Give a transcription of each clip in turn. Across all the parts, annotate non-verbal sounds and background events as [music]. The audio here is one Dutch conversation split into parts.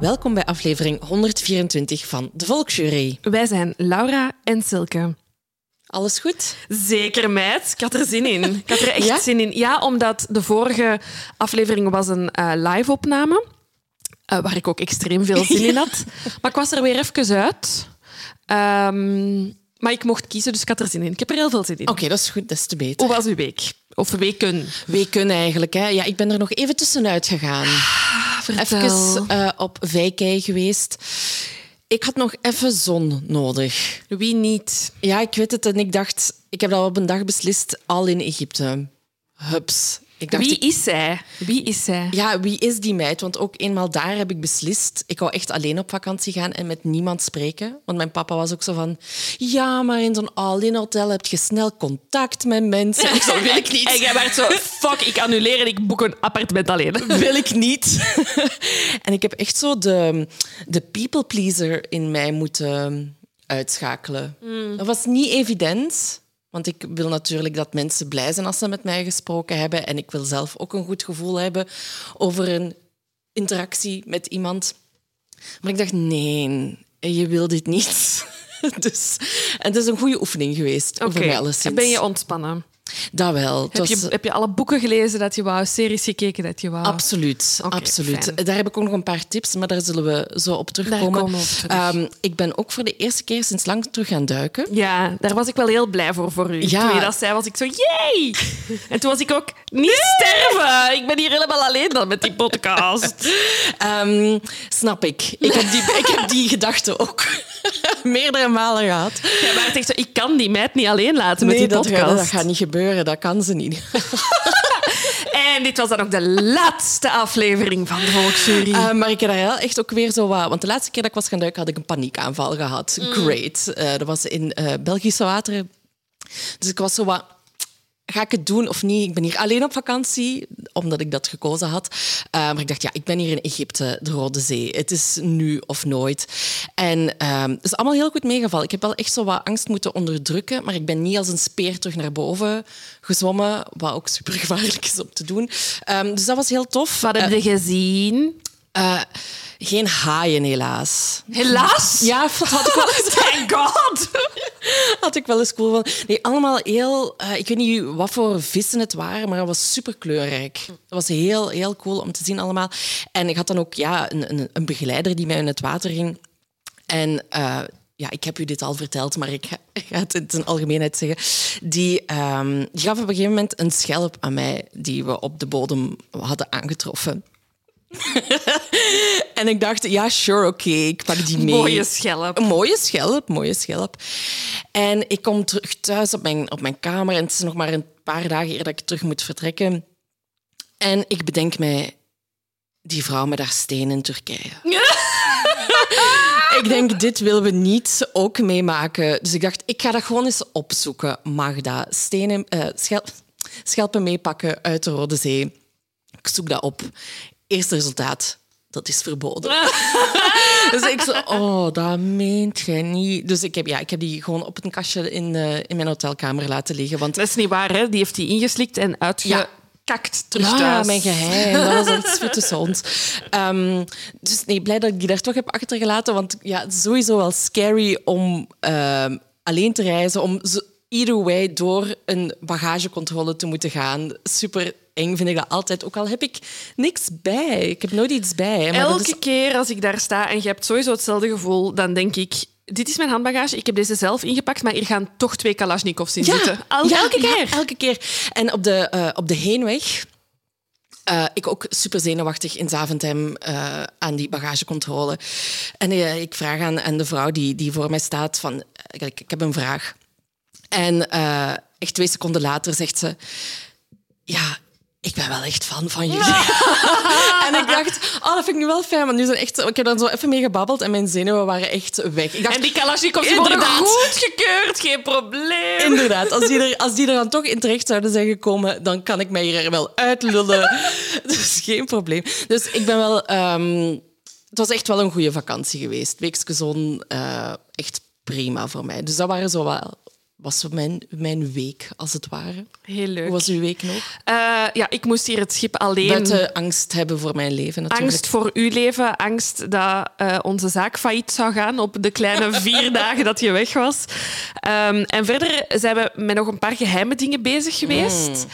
Welkom bij aflevering 124 van De Volksjury. Wij zijn Laura en Silke. Alles goed? Zeker, meid. Ik had er zin in. Ik had er echt Ja? zin in. Ja, omdat de vorige aflevering was een eh, live-opname. eh, waar ik ook extreem veel zin in [laughs] had. Maar ik was er weer even uit. Ehm, maar ik mocht kiezen, dus ik had er zin in. Ik heb er heel veel zin in. Oké, dat is goed, dat is te beter. Hoe was uw week? Of weken? Weken eigenlijk, hè? Ja, ik ben er nog even tussenuit gegaan. Vertel. Even eh, op Vijkei geweest. Ik had nog even zon nodig. Wie niet? Ja, ik weet het en ik dacht, ik heb dat op een dag beslist, al in Egypte. Hups. Ik dacht, Wie is zij? Wie is zij? Ja, wie is die meid? Want ook eenmaal daar heb ik beslist. Ik wou echt alleen op vakantie gaan en met niemand spreken. Want mijn papa was ook zo van... Ja, maar in zo'n all-in hotel heb je snel contact met mensen. Ik zo, wil ik niet. En jij werd zo, fuck, ik annuleer en ik boek een appartement alleen. [laughs] wil ik niet. en ik heb echt zo de, de people pleaser in mij moeten uitschakelen. Dat was niet evident. Want ik wil natuurlijk dat mensen blij zijn als ze met mij gesproken hebben. En ik wil zelf ook een goed gevoel hebben over een interactie met iemand. Maar ik dacht, nee, je wil dit niet. [laughs] Dus, en het is een goede oefening geweest voor mij alleszins. en ben je ontspannen? Dat wel. Heb was- je, heb je alle boeken gelezen dat je wou, series gekeken dat je wou? Absoluut, absoluut. fijn. Daar heb ik ook nog een paar tips, maar daar zullen we zo op terugkomen. op terug. Ehm, ik ben ook voor de eerste keer sinds lang terug gaan duiken. Ja, daar was ik wel heel blij voor voor u. Ja. Toen je dat zei, was ik zo, yay! En toen was ik ook, niet sterven! Ik ben hier helemaal alleen dan met die podcast. [laughs] Ehm, snap ik. Ik heb die, ik heb die gedachte ook [laughs] meerdere malen gehad. Ja, maar het echt zo, ik kan die meid niet alleen laten met die dat, podcast. gaat- dat gaat niet gebeuren. Dat kan ze niet. [laughs] En dit was dan ook de laatste aflevering van de Volksjury. Eh, maar ik heb daar echt ook weer zo wat... Want de laatste keer dat ik was gaan duiken, had ik een paniekaanval gehad. Mm. Great. Eh, dat was in eh, Belgische wateren. Dus ik was zo wat... Ga ik het doen of niet? Ik ben hier alleen op vakantie, omdat ik dat gekozen had. Eh, maar ik dacht, ja, ik ben hier in Egypte, de Rode Zee. Het is nu of nooit. En ehm, het is allemaal heel goed meegevallen. Ik heb wel echt zo wat angst moeten onderdrukken, maar ik ben niet als een speer terug naar boven gezwommen, wat ook super gevaarlijk is om te doen. Ehm, dus dat was heel tof. Wat heb je gezien? Eh, geen haaien, helaas. Helaas. Ja, dat [laughs] had ik wel eens, [laughs] Thank God! had ik wel eens cool van. Nee, allemaal heel... eh, ik weet niet wat voor vissen het waren, maar het was super kleurrijk. Het was heel, heel cool om te zien allemaal. En ik had dan ook ja, een, een, een begeleider die mij in het water ging. En... eh, ja, ik heb u dit al verteld, maar ik ga, ik ga het in zijn algemeenheid zeggen. Die, ehm, die gaf op een gegeven moment een schelp aan mij die we op de bodem hadden aangetroffen. [laughs] en ik dacht, ja, sure, oké, ik pak die mee. Mooie schelp. Een mooie schelp, mooie schelp. En ik kom terug thuis op mijn, op mijn kamer en het is nog maar een paar dagen eer dat ik terug moet vertrekken. En ik bedenk mij, die vrouw met haar steen in Turkije. [laughs] ik denk, dit willen we niet ook meemaken. Dus ik dacht, ik ga dat gewoon eens opzoeken. Magda, stenen, eh, schel- schelpen meepakken uit de Rode Zee. Ik zoek dat op. Eerste resultaat, dat is verboden. [laughs] [laughs] dus ik zo, oh, dat meent jij niet. Dus ik heb, ja, ik heb die gewoon op een kastje in, eh, in mijn hotelkamer laten liggen. Want Dat is niet waar, hè? Die heeft die ingeslikt en uitge... Ja. kakt terug Ja, thuis. mijn geheim. [laughs] Dat was iets voor tussen ons. Ehm, dus nee, blij dat ik die daar toch heb achtergelaten. Want ja, het is sowieso wel scary om ehm, alleen te reizen. Om either way door een bagagecontrole te moeten gaan. Super eng vind ik dat altijd. Ook al heb ik niks bij. Ik heb nooit iets bij. Maar Elke is- keer als ik daar sta en je hebt sowieso hetzelfde gevoel, dan denk ik... Dit is mijn handbagage, ik heb deze zelf ingepakt, maar hier gaan toch twee Kalashnikovs in zitten. Al- ja, elke keer. elke keer. En op de, eh, op de heenweg... eh, ik ook super zenuwachtig in Zaventem eh, aan die bagagecontrole. En ik vraag aan, aan de vrouw die, die voor mij staat van... Ik, ik heb een vraag. En echt twee seconden later zegt ze... Ja, ik ben wel echt fan van jullie. [laughs] en ik dacht, oh, dat vind ik nu wel fijn. Want nu zijn echt, ik heb dan zo even mee gebabbeld en mijn zenuwen waren echt weg. Ik dacht, En die Kalashnikovs worden goedgekeurd, geen probleem. Inderdaad, als die, er, als die er dan toch in terecht zouden zijn gekomen, dan kan ik mij hier wel uitlullen. [laughs] Dus geen probleem. Dus ik ben wel... ehm, het was echt wel een goede vakantie geweest. Weekske zon, eh, echt prima voor mij. Dus dat waren zo wel, was mijn, mijn week, als het ware. Heel leuk. Hoe was uw week nog? Eh, ja, ik moest hier het schip alleen... Buiten angst hebben voor mijn leven, natuurlijk. Angst voor uw leven, angst dat eh, onze zaak failliet zou gaan op de kleine [laughs] vier dagen dat je weg was. Ehm, en verder zijn we met nog een paar geheime dingen bezig geweest.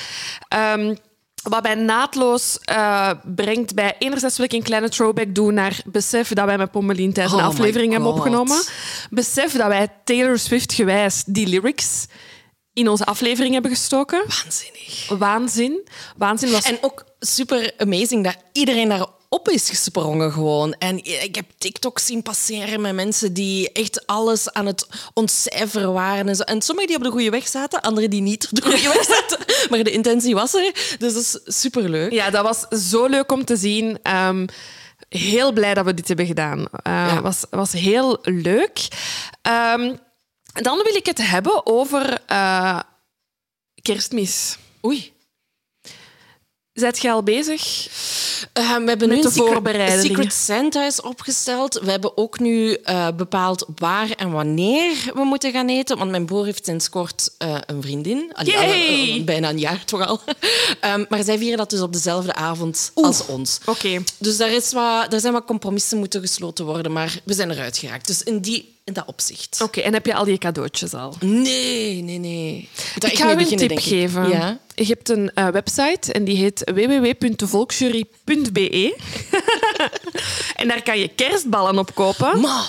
Ehm, wat mij naadloos eh, brengt bij... Enerzijds wil ik een kleine throwback doen naar besef dat wij met Pommelien tijdens een Oh aflevering hebben opgenomen. Besef dat wij Taylor Swift gewijs die lyrics in onze aflevering hebben gestoken. Waanzinnig. Waanzin. Waanzin was... En ook super amazing dat iedereen daarop is gesprongen gewoon. En ik heb TikToks zien passeren met mensen die echt alles aan het ontcijferen waren. En, zo. en sommigen die op de goede weg zaten, anderen die niet op de goede [laughs] weg zaten. Maar de intentie was er. Dus dat is superleuk. Ja, dat was zo leuk om te zien. Ehm, heel blij dat we dit hebben gedaan. Uh, Ja. was, was heel leuk. Ehm, dan wil ik het hebben over eh, kerstmis. Oei. Zijt je al bezig? Eh, we hebben Met nu de voorbereidingen. secret Santa is opgesteld. We hebben ook nu eh, bepaald waar en wanneer we moeten gaan eten. Want mijn broer heeft sinds kort eh, een vriendin. Allee, al- al- bijna een jaar toch al. [laughs] Ehm, maar zij vieren dat dus op dezelfde avond als ons. Oké. Dus daar, is wat, er zijn wat compromissen moeten gesloten worden, maar we zijn eruit geraakt. Dus in, die, in dat opzicht. Oké, en heb je al die cadeautjes al? Nee, nee, nee. Daar Ik ga u een beginnen, tip geven. Ja? Je hebt een eh, website en die heet www.volksjury.be. [laughs] en daar kan je kerstballen op kopen. Ma,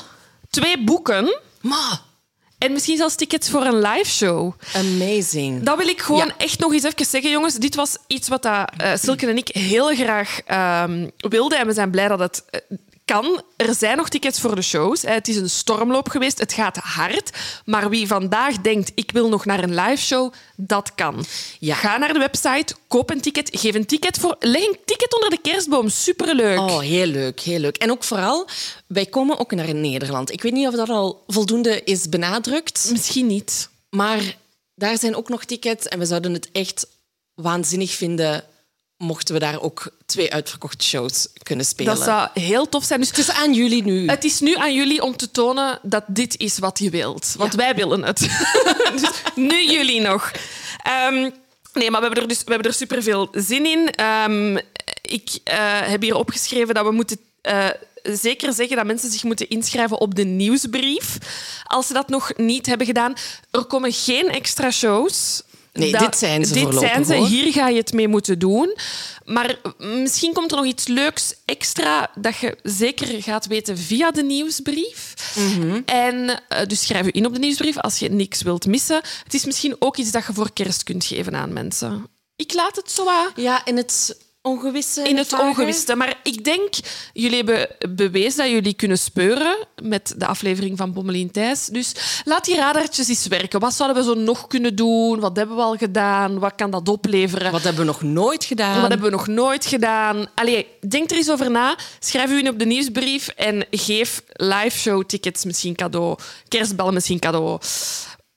Twee boeken ma. en misschien zelfs tickets voor een live show. Amazing. Dat wil ik gewoon Ja. echt nog eens even zeggen, jongens. Dit was iets wat dat, eh, Silke en ik heel graag ehm, wilden. En we zijn blij dat het eh, kan. Er zijn nog tickets voor de shows. hè. Het is een stormloop geweest. Het gaat hard. Maar wie vandaag denkt, ik wil nog naar een live show, dat kan. Ja. Ga naar de website, koop een ticket, geef een ticket voor... Leg een ticket onder de kerstboom. Superleuk. Oh, heel leuk, heel leuk. En ook vooral, wij komen ook naar Nederland. Ik weet niet of dat al voldoende is benadrukt, Misschien niet. maar daar zijn ook nog tickets en we zouden het echt waanzinnig vinden mochten we daar ook twee uitverkochte shows kunnen spelen. Dat zou heel tof zijn. Dus Het is aan jullie nu. Het is nu aan jullie om te tonen dat dit is wat je wilt. Want Ja. wij willen het. [laughs] dus nu jullie nog. Ehm, nee, maar we hebben er dus we hebben er superveel zin in. Ehm, ik eh, heb hier opgeschreven dat we moeten... eh, Zeker zeggen dat mensen zich moeten inschrijven op de nieuwsbrief. Als ze dat nog niet hebben gedaan. Er komen geen extra shows. Nee, Dat- dit zijn ze Dit zijn ze. hoor. Hier ga je het mee moeten doen. Maar misschien komt er nog iets leuks extra dat je zeker gaat weten via de nieuwsbrief. Mhm. En eh, dus schrijf je in op de nieuwsbrief als je niks wilt missen. Het is misschien ook iets dat je voor kerst kunt geven aan mensen. Ik laat het zo wat Ja, in het ongewisse. in het ongewiste. Maar ik denk, jullie hebben bewezen dat jullie kunnen speuren met de aflevering van Bommelien Thijs. Dus laat die radartjes eens werken. Wat zouden we zo nog kunnen doen? Wat hebben we al gedaan? Wat kan dat opleveren? Wat hebben we nog nooit gedaan? Wat hebben we nog nooit gedaan? Allee, denk er eens over na. Schrijf u in op de nieuwsbrief en geef live show tickets misschien cadeau. Kerstballen misschien cadeau.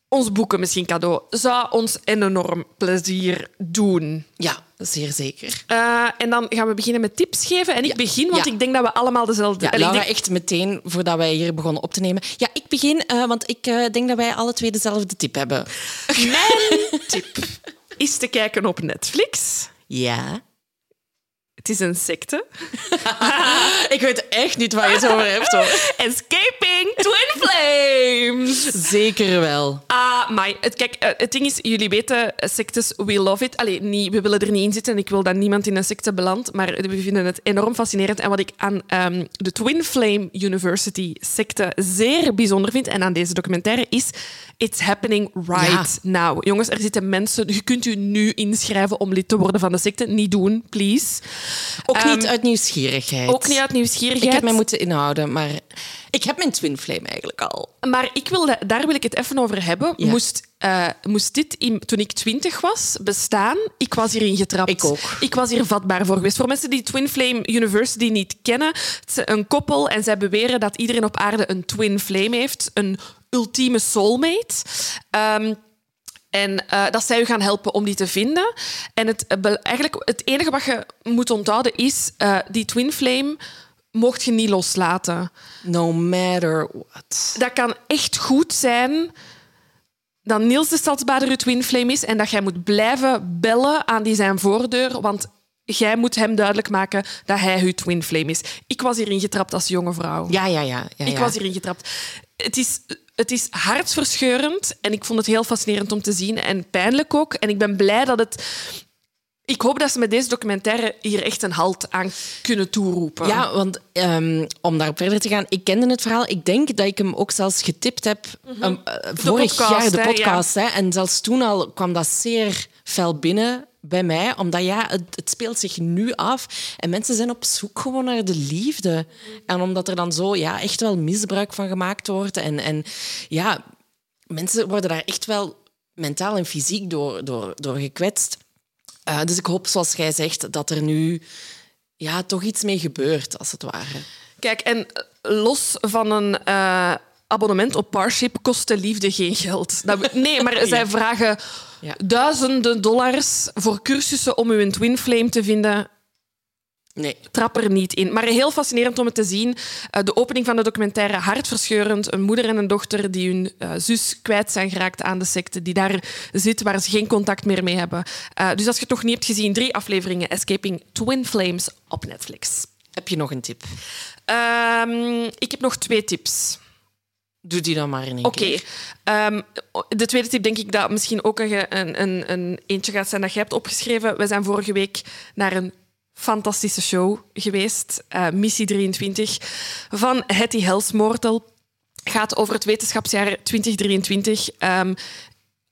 Ons boeken misschien cadeau. Zou ons een enorm plezier doen. Ja, zeer zeker. Eh, en dan gaan we beginnen met tips geven. En ik begin, want Ja. ik denk dat we allemaal dezelfde... Ja, ik denk- echt meteen voordat wij hier begonnen op te nemen. Ja, ik begin, eh, want ik eh, denk dat wij alle twee dezelfde tip hebben. Mijn [laughs] tip is te kijken op Netflix. Ja. Het is een secte. [laughs] Ik weet echt niet waar je het over hebt, hoor. Escaping Twin Flames. Zeker wel. Ah, maar kijk, eh, het ding is, jullie weten, eh, sectes, we love it. Allee, niet, we willen er niet in zitten en ik wil dat niemand in een secte belandt, maar we vinden het enorm fascinerend. En wat ik aan ehm, de Twin Flame University secte zeer bijzonder vind, en aan deze documentaire, is it's happening right now. Jongens, er zitten mensen, je kunt u nu inschrijven om lid te worden van de secte. Niet doen, please. Ook niet Ehm, uit nieuwsgierigheid. Ook niet uit nieuwsgierigheid. Ik heb mij moeten inhouden, maar ik heb mijn twin flame eigenlijk al. Maar ik wil da- daar wil ik het even over hebben. Ja. Moest, eh, moest dit in, toen ik twintig was bestaan, ik was hierin getrapt. Ik ook. Ik was hier vatbaar voor geweest. Voor mensen die Twin Flame University niet kennen, het is een koppel en zij beweren dat iedereen op aarde een twin flame heeft, een ultieme soulmate. Ehm, en eh, dat zij u gaan helpen om die te vinden. En het, eh, eigenlijk het enige wat je moet onthouden is, eh, die twin flame mocht je niet loslaten. No matter what. Dat kan echt goed zijn dat Niels de Stadsbader uw twin flame is en dat jij moet blijven bellen aan die zijn voordeur, want jij moet hem duidelijk maken dat hij uw twin flame is. Ik was hierin getrapt als jonge vrouw. Ja, ja, ja. ja, Ik ja. was hierin getrapt. Het is, het is hartverscheurend en ik vond het heel fascinerend om te zien en pijnlijk ook. En ik ben blij dat het... Ik hoop dat ze met deze documentaire hier echt een halt aan kunnen toeroepen. Ja, want ehm, om daarop verder te gaan, ik kende het verhaal. Ik denk dat ik hem ook zelfs getipt heb um, eh, vorig podcast, jaar, de hè, podcast. Hè, en zelfs toen al kwam dat zeer fel binnen bij mij, omdat ja, het, het speelt zich nu af en mensen zijn op zoek gewoon naar de liefde. En omdat er dan zo ja, echt wel misbruik van gemaakt wordt en, en ja, mensen worden daar echt wel mentaal en fysiek door, door, door gekwetst. Eh, dus ik hoop, zoals jij zegt, dat er nu ja, toch iets mee gebeurt, als het ware. Kijk, en los van een eh, abonnement op Parship kost de liefde geen geld. Dat we- nee, maar [laughs] zij vragen Ja. duizenden dollars voor cursussen om uw twin flame te vinden. Nee. Trap er niet in. Maar heel fascinerend om het te zien. Eh, de opening van de documentaire hartverscheurend. Een moeder en een dochter die hun eh, zus kwijt zijn geraakt aan de secte. Die daar zit, waar ze geen contact meer mee hebben. Eh, dus als je het nog niet hebt gezien, drie afleveringen Escaping Twin Flames op Netflix. Heb je nog een tip? Ehm, ik heb nog twee tips. Doe die dan maar in één keer. ehm, de tweede tip denk ik dat misschien ook een, een, een, een eentje gaat zijn dat jij hebt opgeschreven. We zijn vorige week naar een fantastische show geweest, eh, Missie 23, van Hetty Helsmoortel. Gaat over het wetenschapsjaar 2023. Ehm,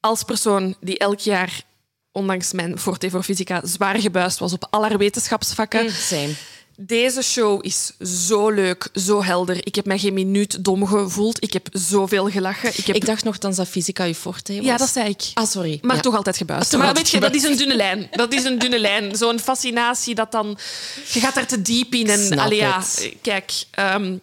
als persoon die elk jaar, ondanks mijn forte voor fysica, zwaar gebuist was op alle wetenschapsvakken. Zijn. Deze show is zo leuk, zo helder. Ik heb mij geen minuut dom gevoeld. Ik heb zoveel gelachen. Ik heb... Ik dacht nogthans dat fysica je forte was. Ja, dat zei ik. Ah, sorry. Maar Ja. toch altijd gebuist. Toch maar altijd weet je, dat is een dunne lijn. Dat is een dunne lijn. Zo'n fascinatie dat dan... Je gaat er te diep in. En, allee, ja, kijk... ehm,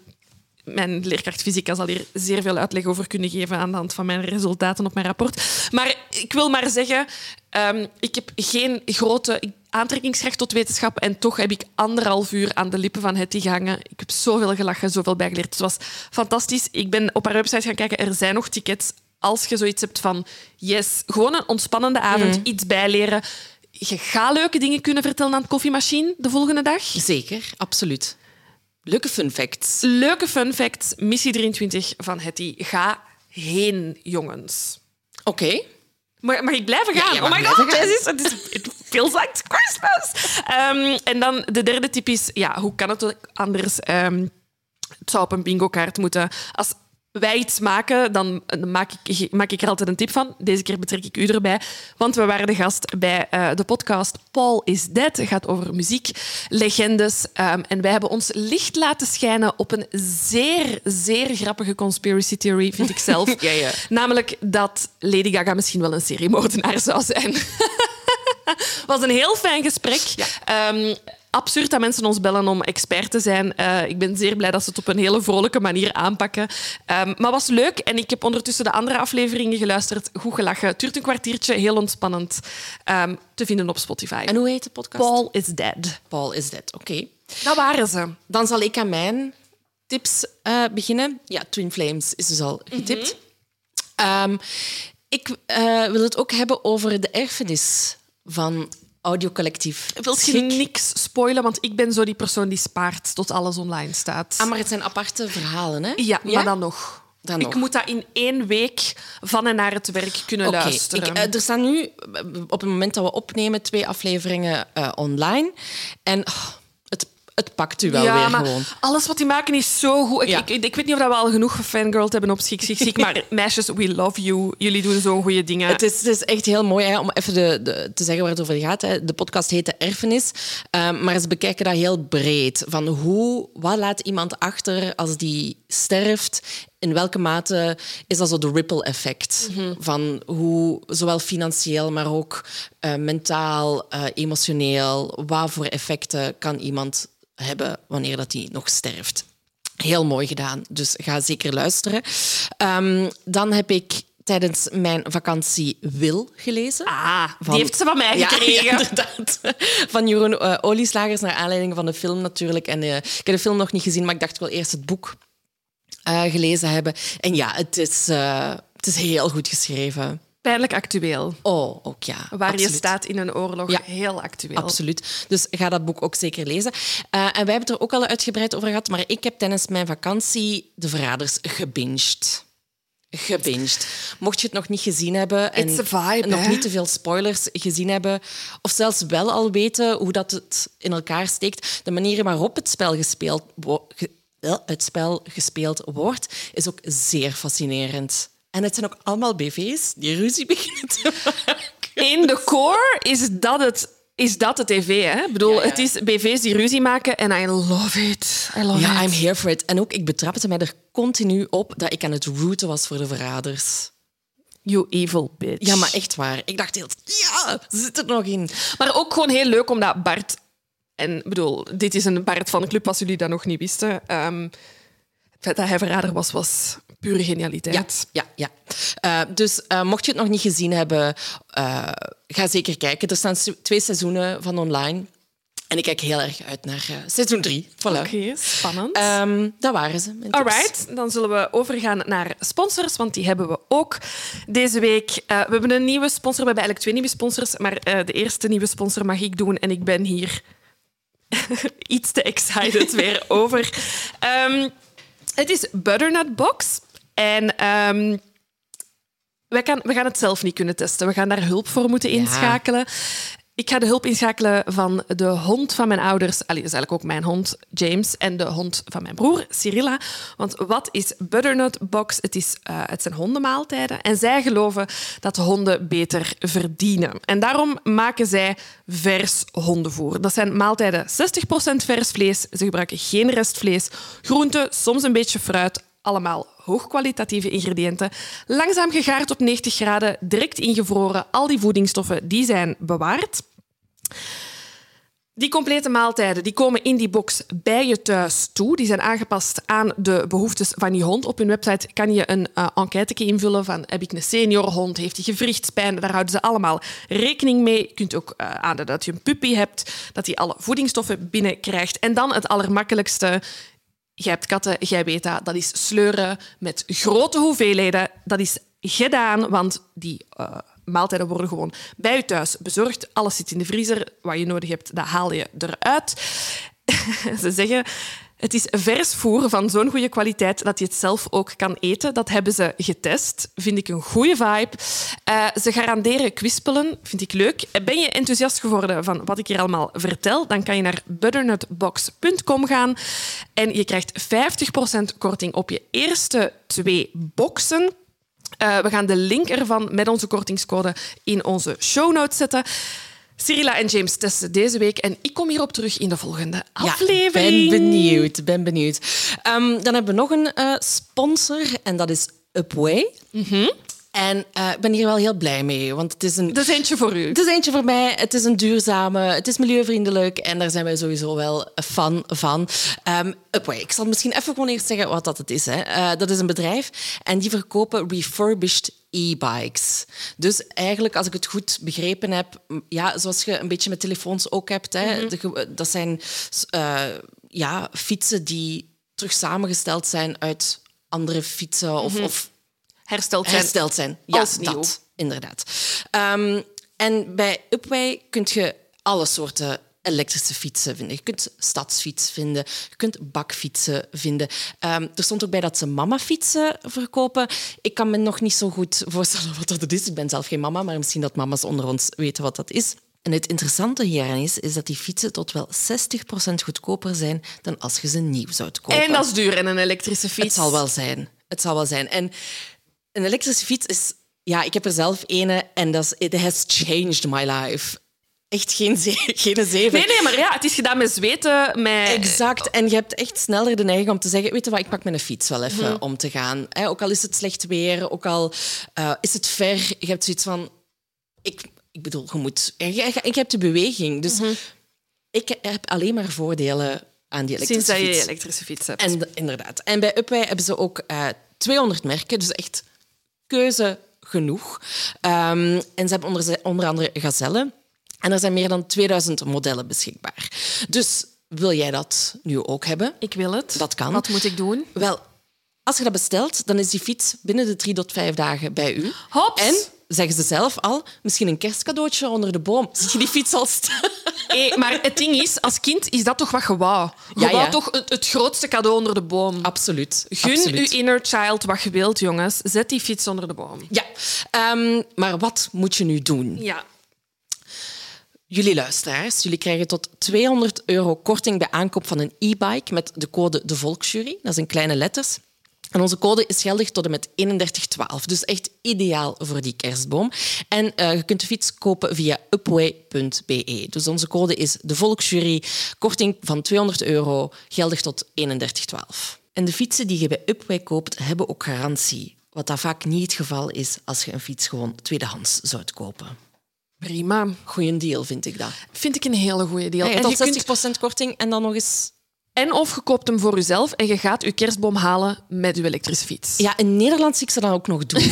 mijn leerkracht fysica zal hier zeer veel uitleg over kunnen geven aan de hand van mijn resultaten op mijn rapport. Maar ik wil maar zeggen, ehm, ik heb geen grote aantrekkingskracht tot wetenschap en toch heb ik anderhalf uur aan de lippen van Hetty gehangen. Ik heb zoveel gelachen, zoveel bijgeleerd. Het was fantastisch. Ik ben op haar website gaan kijken. Er zijn nog tickets. Als je zoiets hebt van, yes, gewoon een ontspannende avond, iets bijleren. Je gaat leuke dingen kunnen vertellen aan het koffiemachine de volgende dag. Zeker, absoluut. Leuke fun facts. Leuke fun fact, missie 23 van Hetty. Ga heen, jongens. Oké. Maar mag ik blijven gaan? oh my god, het is, het is like Christmas. Ehm, en dan de derde tip is, ja, hoe kan het anders? Ehm, het zou op een bingo-kaart moeten. Als wij iets maken, dan dan maak ik, maak ik er altijd een tip van. Deze keer betrek ik u erbij, want we waren de gast bij eh, de podcast Paul is Dead. Het gaat over muziek, legendes. Ehm, en wij hebben ons licht laten schijnen op een zeer, zeer grappige conspiracy theory, vind ik zelf. [laughs] Ja, ja. Namelijk dat Lady Gaga misschien wel een seriemoordenaar zou zijn. [laughs] [laughs] was een heel fijn gesprek. Ehm, absurd dat mensen ons bellen om expert te zijn. Eh, ik ben zeer blij dat ze het op een hele vrolijke manier aanpakken. Ehm, maar was leuk en ik heb ondertussen de andere afleveringen geluisterd. Goed gelachen. Het duurt een kwartiertje, heel ontspannend. Ehm, te vinden op Spotify. En hoe heet de podcast? Paul is dead. Paul is dead. Oké. Dat waren ze. Dan zal ik aan mijn tips eh, beginnen. Ja, Twin Flames is dus al getipt. Ehm, ik eh, wil het ook hebben over de erfenis van Audiocollectief. Wil je niks spoilen? Want ik ben zo die persoon die spaart tot alles online staat. Ah, maar het zijn aparte verhalen, hè? ja, maar dan nog. Dan ik nog. moet dat in één week van en naar het werk kunnen Oké, luisteren. ik, eh, er staan nu, eh, op het moment dat we opnemen, twee afleveringen eh, online. En oh, het, pakt u wel ja, weer maar gewoon. alles wat die maken is zo goed. Ik, Ja. ik, ik weet niet of dat we al genoeg fangirled hebben op Schik, Schik, Schik, maar [laughs] meisjes, we love you. Jullie doen zo'n goede dingen. Het is, het is echt heel mooi hè, om even de, de, te zeggen waar het over gaat. Hè. De podcast heet De Erfenis, ehm, maar ze bekijken dat heel breed. Van hoe, wat laat iemand achter als die sterft? In welke mate is dat zo de ripple effect? Van hoe, zowel financieel, maar ook eh, mentaal, eh, emotioneel. Wat voor effecten kan iemand hebben wanneer dat die nog sterft? Heel mooi gedaan, dus ga zeker luisteren. Ehm, dan heb ik tijdens mijn vakantie Wil gelezen. Ah, Van- die heeft ze van mij gekregen. [laughs] ja, inderdaad. Van Jeroen eh, Olieslagers, naar aanleiding van de film natuurlijk. En eh, ik heb de film nog niet gezien, maar ik dacht wil eerst het boek eh, gelezen hebben. En ja, het is, het is heel goed geschreven. Pijnlijk actueel. Oh, ook ja. Waar je staat in een oorlog. Ja. Heel actueel. Absoluut. Dus ga dat boek ook zeker lezen. Eh, en wij hebben het er ook al uitgebreid over gehad, maar ik heb tijdens mijn vakantie De Verraders gebinged. Gebinged. Mocht je het nog niet gezien hebben en vibe, nog hè? niet te veel spoilers gezien hebben, of zelfs wel al weten hoe dat het in elkaar steekt, de manier waarop het spel gespeeld, eh, het spel gespeeld wordt, is ook zeer fascinerend. En het zijn ook allemaal BV's die ruzie [laughs] beginnen te maken. In de core is dat het, is dat de tv. Hè? Ik bedoel, Ja, ja. het is BV's die ruzie maken en I love it. I love Ja, it. I'm here for it. En ook, ik betrapte mij er continu op dat ik aan het rooten was voor de verraders. You evil bitch. Ja, maar echt waar. Ik dacht heel... Ja, zit er nog in. Maar ook gewoon heel leuk omdat Bart... En ik bedoel, dit is een Bart van de club, als jullie dat nog niet wisten. Het feit dat hij verrader was, was pure genialiteit. Ja, ja, ja. Eh, dus eh, mocht je het nog niet gezien hebben, eh, ga zeker kijken. Er staan twee seizoenen van online. En ik kijk heel erg uit naar seizoen drie. Voilà. Oké, spannend. Ehm, dat waren ze. tips. Alright, dan zullen we overgaan naar sponsors, want die hebben we ook deze week. We hebben een nieuwe sponsor, we hebben eigenlijk twee nieuwe sponsors, maar de eerste nieuwe sponsor mag ik doen en ik ben hier [laughs] iets te excited [laughs] weer over. Ehm, het is Butternut Box en ehm, wij kan, we gaan het zelf niet kunnen testen. We gaan daar hulp voor moeten inschakelen. Ik ga de hulp inschakelen van de hond van mijn ouders. Dat is eigenlijk ook mijn hond, James. En de hond van mijn broer, Cyrilla. Want wat is Butternut Box? Het, is, eh, het zijn hondenmaaltijden. En zij geloven dat honden beter verdienen. En daarom maken zij vers hondenvoer. Dat zijn maaltijden 60% vers vlees. Ze gebruiken geen restvlees. Groenten, soms een beetje fruit. Allemaal hoogkwalitatieve ingrediënten. Langzaam gegaard op 90 graden, direct ingevroren. Al die voedingsstoffen die zijn bewaard. Die complete maaltijden die komen in die box bij je thuis toe. Die zijn aangepast aan de behoeftes van je hond. Op hun website kan je een uh, enquête invullen van heb ik een seniorhond, heeft hij gewrichtspijn? Daar houden ze allemaal rekening mee. Je kunt ook uh, dat je een puppy hebt, dat hij alle voedingsstoffen binnenkrijgt. En dan het allermakkelijkste, Jij hebt katten, jij weet dat. Dat is sleuren met grote hoeveelheden. Dat is gedaan, want die uh, maaltijden worden gewoon bij je thuis bezorgd. Alles zit in de vriezer. Wat je nodig hebt, dat haal je eruit. [laughs] Ze zeggen... Het is vers voer van zo'n goede kwaliteit dat je het zelf ook kan eten. Dat hebben ze getest. Vind ik een goede vibe. Uh, ze garanderen kwispelen. Vind ik leuk. Ben je enthousiast geworden van wat ik hier allemaal vertel? Dan kan je naar butternutbox.com gaan en je krijgt 50% korting op je eerste twee boxen. Uh, we gaan de link ervan met onze kortingscode in onze show notes zetten. Cyrilla en James testen deze week en ik kom hierop terug in de volgende aflevering. Ja, ben benieuwd, ben benieuwd. Um, dan hebben we nog een uh, sponsor en dat is Upway. Mm -hmm. En uh, ik ben hier wel heel blij mee, want het is een... Dat is eentje voor u. Het is eentje voor mij. Het is een duurzame, het is milieuvriendelijk en daar zijn wij sowieso wel fan van. Um, Upway, ik zal misschien even gewoon eerst zeggen wat dat het is. Hè. Uh, dat is een bedrijf en die verkopen refurbished e-bikes. Dus eigenlijk, als ik het goed begrepen heb, ja, zoals je een beetje met telefoons ook hebt, hè, mm -hmm. de, dat zijn uh, ja, fietsen die terug samengesteld zijn uit andere fietsen of, mm -hmm. of hersteld zijn. Hersteld zijn. Ja, als nieuw. dat, inderdaad. Um, en bij Upway kun je alle soorten elektrische fietsen vinden. Je kunt stadsfiets vinden, je kunt bakfietsen vinden. Ehm, er stond ook bij dat ze mamafietsen verkopen. Ik kan me nog niet zo goed voorstellen wat dat is. Ik ben zelf geen mama, maar misschien dat mama's onder ons weten wat dat is. En het interessante hieraan is, is dat die fietsen tot wel 60% goedkoper zijn dan als je ze nieuw zou kopen. En dat is duur in een elektrische fiets. Het zal wel zijn. Het zal wel zijn. En een elektrische fiets is... Ja, ik heb er zelf ene en dat is... It has changed my life. Echt geen, ze geen zeven. Nee, nee, maar ja, het is gedaan met zweten, met... Exact. En je hebt echt sneller de neiging om te zeggen... Weet je wat, ik pak mijn fiets wel even om te gaan. Ook al is het slecht weer, ook al uh, is het ver. Je hebt zoiets van... Ik, ik bedoel, je moet... Je hebt de beweging. Dus ik heb alleen maar voordelen aan die elektrische Sinds dat je fiets. je elektrische fiets hebt. En inderdaad. En bij Upway hebben ze ook eh 200 merken, dus echt keuze genoeg. Ehm, en ze hebben onder, onder andere gazellen. En er zijn meer dan 2000 modellen beschikbaar. Dus wil jij dat nu ook hebben? Ik wil het. Dat kan. Wat moet ik doen? Wel, als je dat bestelt, dan is die fiets binnen de drie tot vijf dagen bij u. Hops. En, zeggen ze zelf al, misschien een kerstcadeautje onder de boom. Zie je die fiets al staan? Hey, maar het ding is, als kind is dat toch wat je wou. Je Ja, wou ja. toch het, het grootste cadeau onder de boom. Absoluut. Gun Absoluut. uw inner child wat je wilt, jongens. Zet die fiets onder de boom. Ja, Ehm, maar wat moet je nu doen? Ja. Jullie luisteraars, jullie krijgen tot 200 euro korting bij aankoop van een e-bike met de code De Volksjury. Dat is in kleine letters. En onze code is geldig tot en met 3112. Dus echt ideaal voor die kerstboom. En eh, je kunt de fiets kopen via upway.be. Dus onze code is De Volksjury. Korting van 200 euro, geldig tot 3112. En de fietsen die je bij Upway koopt, hebben ook garantie. Wat dat vaak niet het geval is als je een fiets gewoon tweedehands zou kopen. Prima. Goeie deal, vind ik dat. Vind ik een hele goede deal. Ja, en, tot je kunt, 60% korting en dan nog eens... en of je koopt hem voor jezelf en je gaat je kerstboom halen met je elektrische fiets. Ja, in Nederland zie ik ze dan ook nog doen. [laughs]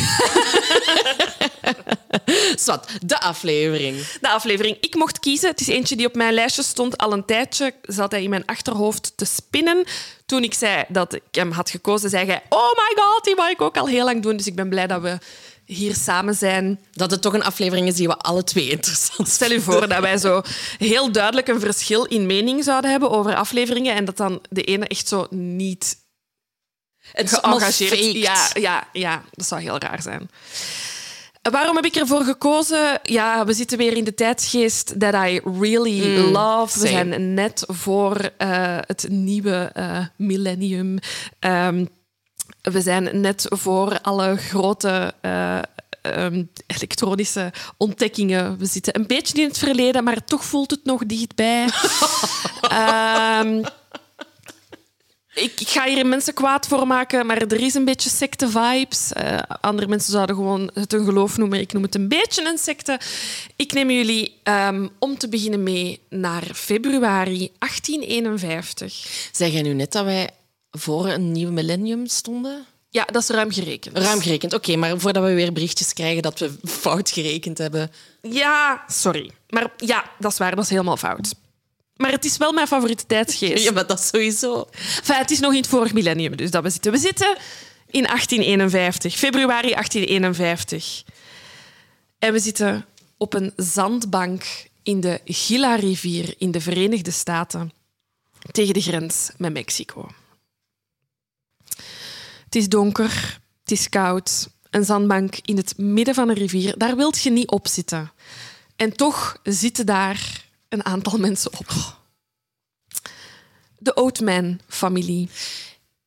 Zwat, de aflevering. De aflevering. Ik mocht kiezen. Het is eentje die op mijn lijstje stond al een tijdje. Zat hij in mijn achterhoofd te spinnen. Toen ik zei dat ik hem had gekozen, zei hij... Oh my god, die wou ik ook al heel lang doen. Dus ik ben blij dat we hier samen zijn. Dat het toch een aflevering is die we alle twee [laughs] interessant Stel je voor dat wij zo heel duidelijk een verschil in mening zouden hebben over afleveringen en dat dan de ene echt zo niet Het geëngageerd... Ja, ja, ja, dat zou heel raar zijn. Waarom heb ik ervoor gekozen? Ja, we zitten weer in de tijdsgeest that I really love. We Mm, same. zijn net voor eh, het nieuwe eh, millennium. Ehm, we zijn net voor alle grote eh, ehm, elektronische ontdekkingen. We zitten een beetje in het verleden, maar toch voelt het nog dichtbij. [laughs] Ehm, ik, ik ga hier mensen kwaad voor maken, maar er is een beetje secte-vibes. Eh, andere mensen zouden gewoon het een geloof noemen. Ik noem het een beetje een secte. Ik neem jullie ehm, om te beginnen mee naar februari 1851. Zeg jij nu net dat wij voor een nieuw millennium stonden? Ja, dat is ruim gerekend. Ruim gerekend, oké. maar voordat we weer berichtjes krijgen dat we fout gerekend hebben... Ja, sorry. Maar ja, dat is waar. Dat is helemaal fout. Maar het is wel mijn favoriete tijdsgeest. [laughs] Ja, maar dat sowieso. Enfin, het is nog in het vorig millennium, dus dat we zitten. We zitten in 1851, februari 1851. En we zitten op een zandbank in de Gila-rivier in de Verenigde Staten tegen de grens met Mexico. Het is donker, het is koud. Een zandbank in het midden van een rivier, daar wilt je niet op zitten. En toch zitten daar een aantal [laughs] mensen op. De Oatman-familie.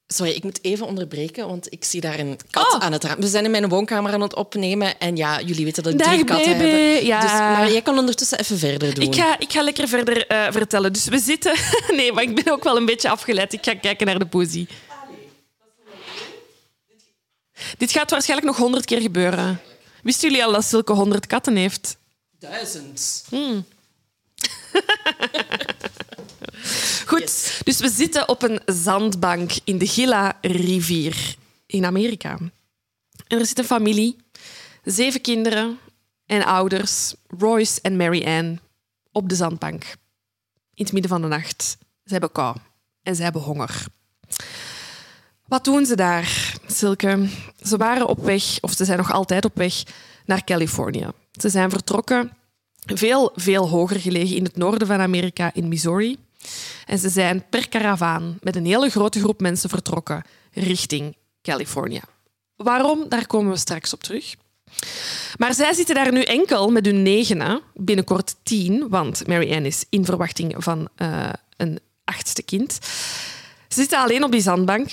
Sorry, ik moet even onderbreken, want ik zie daar een kat Oh. aan het raam. We zijn in mijn woonkamer aan het opnemen en ja, jullie weten dat ik drie katten baby. heb. Ja. Dus, maar jij kan ondertussen even verder doen. Ik ga, ik ga lekker verder eh, vertellen. Dus we zitten... [laughs] Nee, maar ik ben ook wel een beetje afgeleid. Ik ga kijken naar de poesie. Dit gaat waarschijnlijk nog honderd keer gebeuren. Wisten jullie al dat Silke honderd katten heeft? Duizend. [laughs] Goed, Yes. dus we zitten op een zandbank in de Gila-rivier in Amerika. En er zit een familie, zeven kinderen en ouders, Royce en Mary Ann, op de zandbank. In het midden van de nacht. Ze hebben kou en ze hebben honger. Wat doen ze daar, Silke? Ze waren op weg, of ze zijn nog altijd op weg, naar Californië. Ze zijn vertrokken veel, veel hoger gelegen in het noorden van Amerika, in Missouri. En ze zijn per karavaan met een hele grote groep mensen vertrokken richting Californië. Waarom? Daar komen we straks op terug. Maar zij zitten daar nu enkel met hun negenen, binnenkort tien, want Mary Ann is in verwachting van uh, een achtste kind. Ze zitten alleen op die zandbank.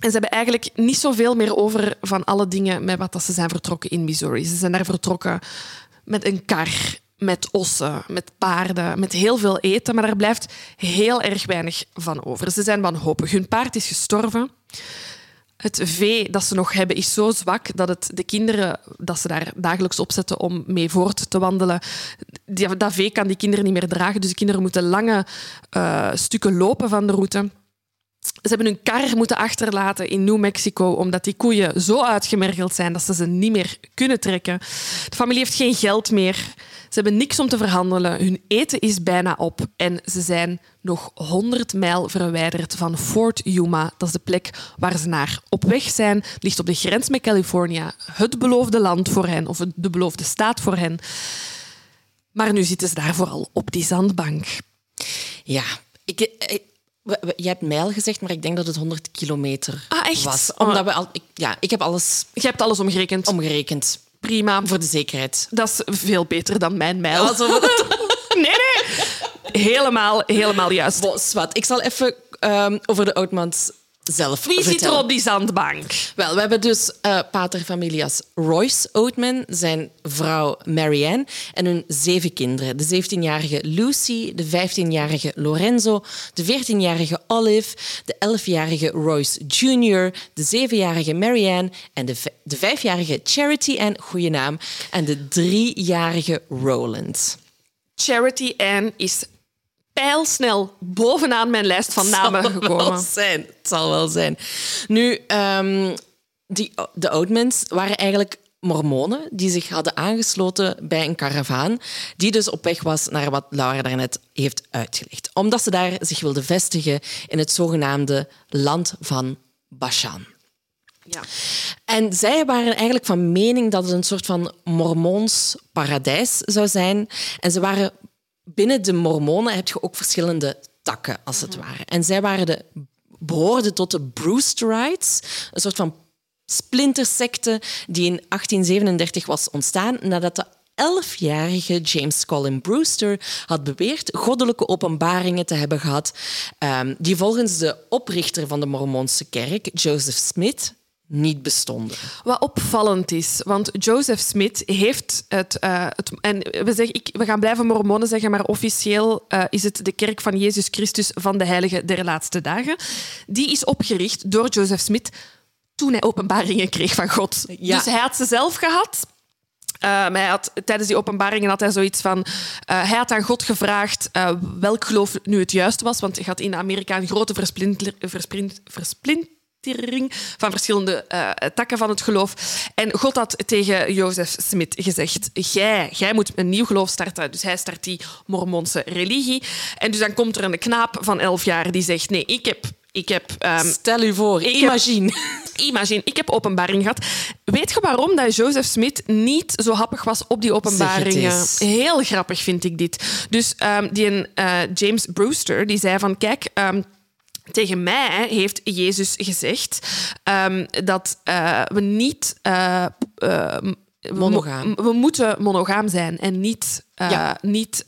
En ze hebben eigenlijk niet zoveel meer over van alle dingen met wat ze zijn vertrokken in Missouri. Ze zijn daar vertrokken met een kar, met ossen, met paarden, met heel veel eten, maar daar blijft heel erg weinig van over. Ze zijn wanhopig. Hun paard is gestorven. Het vee dat ze nog hebben is zo zwak dat het de kinderen dat ze daar dagelijks opzetten om mee voort te wandelen, dat vee kan die kinderen niet meer dragen. Dus de kinderen moeten lange uh, stukken lopen van de route. Ze hebben hun kar moeten achterlaten in New Mexico omdat die koeien zo uitgemergeld zijn dat ze ze niet meer kunnen trekken. De familie heeft geen geld meer. Ze hebben niks om te verhandelen. Hun eten is bijna op. En ze zijn nog 100 mijl verwijderd van Fort Yuma. Dat is de plek waar ze naar op weg zijn. ligt op de grens met Californië. Het beloofde land voor hen, of de beloofde staat voor hen. Maar nu zitten ze daar vooral op die zandbank. Ja, ik, ik je hebt mijl gezegd, maar ik denk dat het 100 kilometer ah, echt? was. Omdat we al, ik, ja, ik heb alles... Je hebt alles omgerekend? Omgerekend. Prima. Voor de zekerheid. Dat is veel beter dan mijn mijl. [laughs] nee, nee. Helemaal, helemaal juist. Bos, wat. Ik zal even um, over de Oudmans zelf Wie vertellen. zit er op die zandbank? Wel, we hebben dus uh, pater familias Royce Oatman, zijn vrouw Marianne en hun zeven kinderen. De 17-jarige Lucy, de 15-jarige Lorenzo, de 14-jarige Olive, de 11-jarige Royce Jr., de 7-jarige Marianne en de, de 5-jarige Charity en goede naam, en de 3-jarige Roland. Charity Ann is pijlsnel bovenaan mijn lijst van namen het gekomen. Wel zijn. Het zal wel zijn. Nu, um, die, de Oudmans waren eigenlijk mormonen die zich hadden aangesloten bij een karavaan die dus op weg was naar wat Laura daarnet heeft uitgelegd. Omdat ze daar zich wilden vestigen in het zogenaamde land van Bashan. Ja. En zij waren eigenlijk van mening dat het een soort van mormoons paradijs zou zijn. En ze waren binnen de Mormonen heb je ook verschillende takken, als het ware. En zij waren de, behoorden tot de Brewsterites, een soort van splintersecte die in 1837 was ontstaan nadat de elfjarige James Colin Brewster had beweerd goddelijke openbaringen te hebben gehad, um, die volgens de oprichter van de Mormoonse kerk, Joseph Smith, niet bestonden. Wat opvallend is, want Joseph Smith heeft het... Uh, het en we, zeggen, ik, we gaan blijven mormonen zeggen, maar officieel uh, is het de kerk van Jezus Christus van de Heilige der Laatste Dagen. Die is opgericht door Joseph Smith toen hij openbaringen kreeg van God. Ja. Dus hij had ze zelf gehad. Uh, maar hij had, tijdens die openbaringen had hij zoiets van... Uh, hij had aan God gevraagd welk geloof nu het juiste was. Want je had in Amerika een grote versplinter, versplint, versplint, van verschillende uh, takken van het geloof. En God had tegen Jozef Smith gezegd: jij, jij moet een nieuw geloof starten. Dus hij start die Mormonse religie. En dus dan komt er een knaap van elf jaar die zegt: Nee, ik heb. Ik heb um, Stel u voor, imagine. Heb, [laughs] imagine, ik heb openbaring gehad. Weet je waarom dat Joseph Smith niet zo happig was op die openbaringen? Heel grappig vind ik dit. Dus um, die uh, James Brewster die zei van kijk. Um, tegen mij heeft Jezus gezegd um, dat uh, we niet. Uh, uh, monogaam. We, we, moeten monogaam zijn en niet. Ja. niet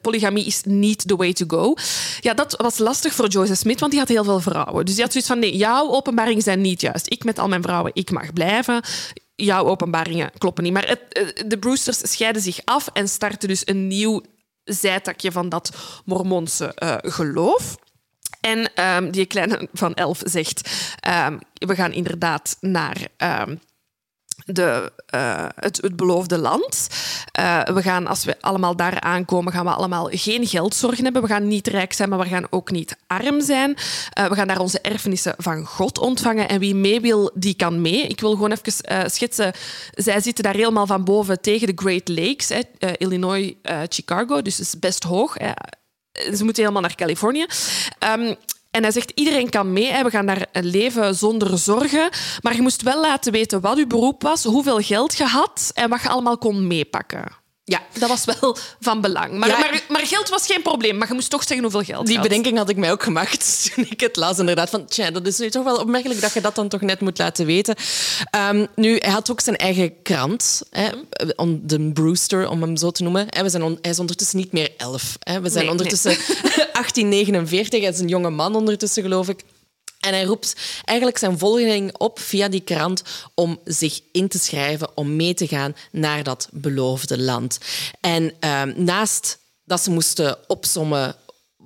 polygamie is niet the way to go. Ja, dat was lastig voor Joseph Smith, want die had heel veel vrouwen. Dus die had zoiets van: nee, jouw openbaringen zijn niet juist. Ik met al mijn vrouwen, ik mag blijven jouw openbaringen kloppen niet. Maar het, de Brewsters scheiden zich af en starten dus een nieuw zijtakje van dat Mormonse uh, geloof. En um, die kleine van elf zegt: um, We gaan inderdaad naar. Um, de, uh, het, het, beloofde land. Uh, we gaan, als we allemaal daar aankomen, gaan we allemaal geen geldzorgen hebben. We gaan niet rijk zijn, maar we gaan ook niet arm zijn. Uh, we gaan daar onze erfenissen van God ontvangen. En wie mee wil, die kan mee. Ik wil gewoon even schetsen. Zij zitten daar helemaal van boven tegen de Great Lakes, hè, Illinois, Chicago. Dus het is best hoog. Hè. Ze moeten helemaal naar Californië. Um, En hij zegt, iedereen kan mee. hè. We gaan daar leven zonder zorgen. Maar je moest wel laten weten wat je beroep was, hoeveel geld je had en wat je allemaal kon meepakken. Ja, Dat was wel van belang. Maar, Ja. maar, maar geld was geen probleem. Maar je moest toch zeggen hoeveel geld die had. bedenking had ik mij ook gemaakt [laughs] toen ik het las. Inderdaad, van tja, dat is nu toch wel opmerkelijk dat je dat dan toch net moet laten weten. Ehm, nu, hij had ook zijn eigen krant, hè, om- de Brewster, om hem zo te noemen. We zijn on- hij is ondertussen niet meer elf. Hè. We zijn Nee, ondertussen [laughs] 1849. Hij is een jonge man ondertussen, geloof ik. En hij roept eigenlijk zijn volgeling op via die krant om zich in te schrijven, om mee te gaan naar dat beloofde land. En ehm, naast dat ze moesten opsommen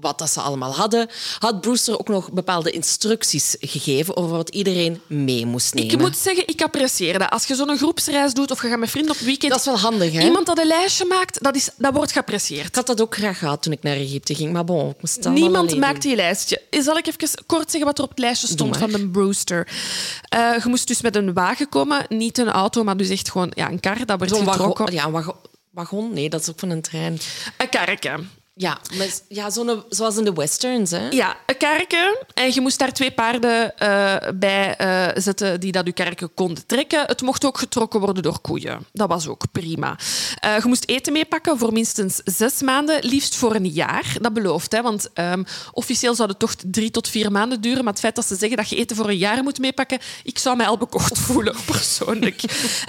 wat dat ze allemaal hadden, had Brewster ook nog bepaalde instructies gegeven over wat iedereen mee moest nemen. Ik moet zeggen, ik apprecieer dat. Als je zo'n groepsreis doet of je gaat met vrienden op weekend... Dat is wel handig, hè? Iemand dat een lijstje maakt, dat, is, dat wordt geapprecieerd. Ik had dat ook graag gehad toen ik naar Egypte ging, maar bon, ik moest Niemand maakt die lijstje. Zal ik even kort zeggen wat er op het lijstje stond van de Brewster? Eh, je moest dus met een wagen komen, niet een auto, maar dus echt gewoon ja, een kar. Dat werd Zo'n getrokken. wagon, ja, een wagon, wagon? Nee, dat is ook van een trein. Een karretje. Ja, ja zoals in de westerns, hè? Ja, een karretje. En je moest daar twee paarden eh, bij eh, zetten die dat je karretje konden trekken. Het mocht ook getrokken worden door koeien. Dat was ook prima. Eh, je moest eten meepakken voor minstens zes maanden, liefst voor een jaar. Dat belooft, hè, want ehm, officieel zou het toch drie tot vier maanden duren. Maar het feit dat ze zeggen dat je eten voor een jaar moet meepakken, ik zou mij al bekocht voelen, [laughs] persoonlijk.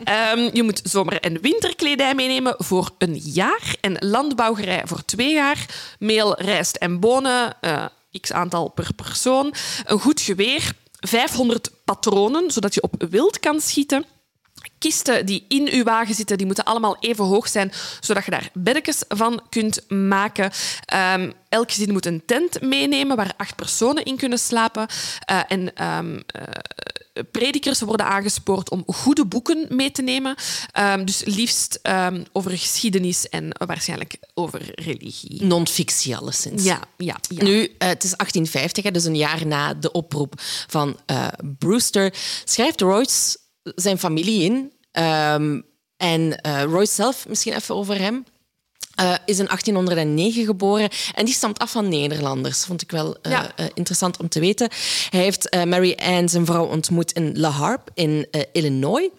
Ehm, je moet zomer- en winterkledij meenemen voor een jaar en landbouwgerij voor twee jaar. Meel, rijst en bonen, eh, x aantal per persoon. Een goed geweer, 500 patronen, zodat je op wild kan schieten. Kisten die in uw wagen zitten, die moeten allemaal even hoog zijn, zodat je daar beddekjes van kunt maken. Ehm, elk gezin moet een tent meenemen waar acht personen in kunnen slapen. Eh, en ehm, eh, predikers worden aangespoord om goede boeken mee te nemen. Ehm, dus liefst ehm, over geschiedenis en waarschijnlijk over religie. Non-fictie alleszins. Ja, ja, ja. Nu, eh, het is 1850, hè, dus een jaar na de oproep van eh, Brewster, schrijft Royce zijn familie in. Ehm, en eh, Royce zelf, misschien even over hem. Eh, is in 1809 geboren en die stamt af van Nederlanders. Vond ik wel eh, Ja. eh, interessant om te weten. Hij heeft Mary Ann, zijn vrouw, ontmoet in La Harpe in Illinois.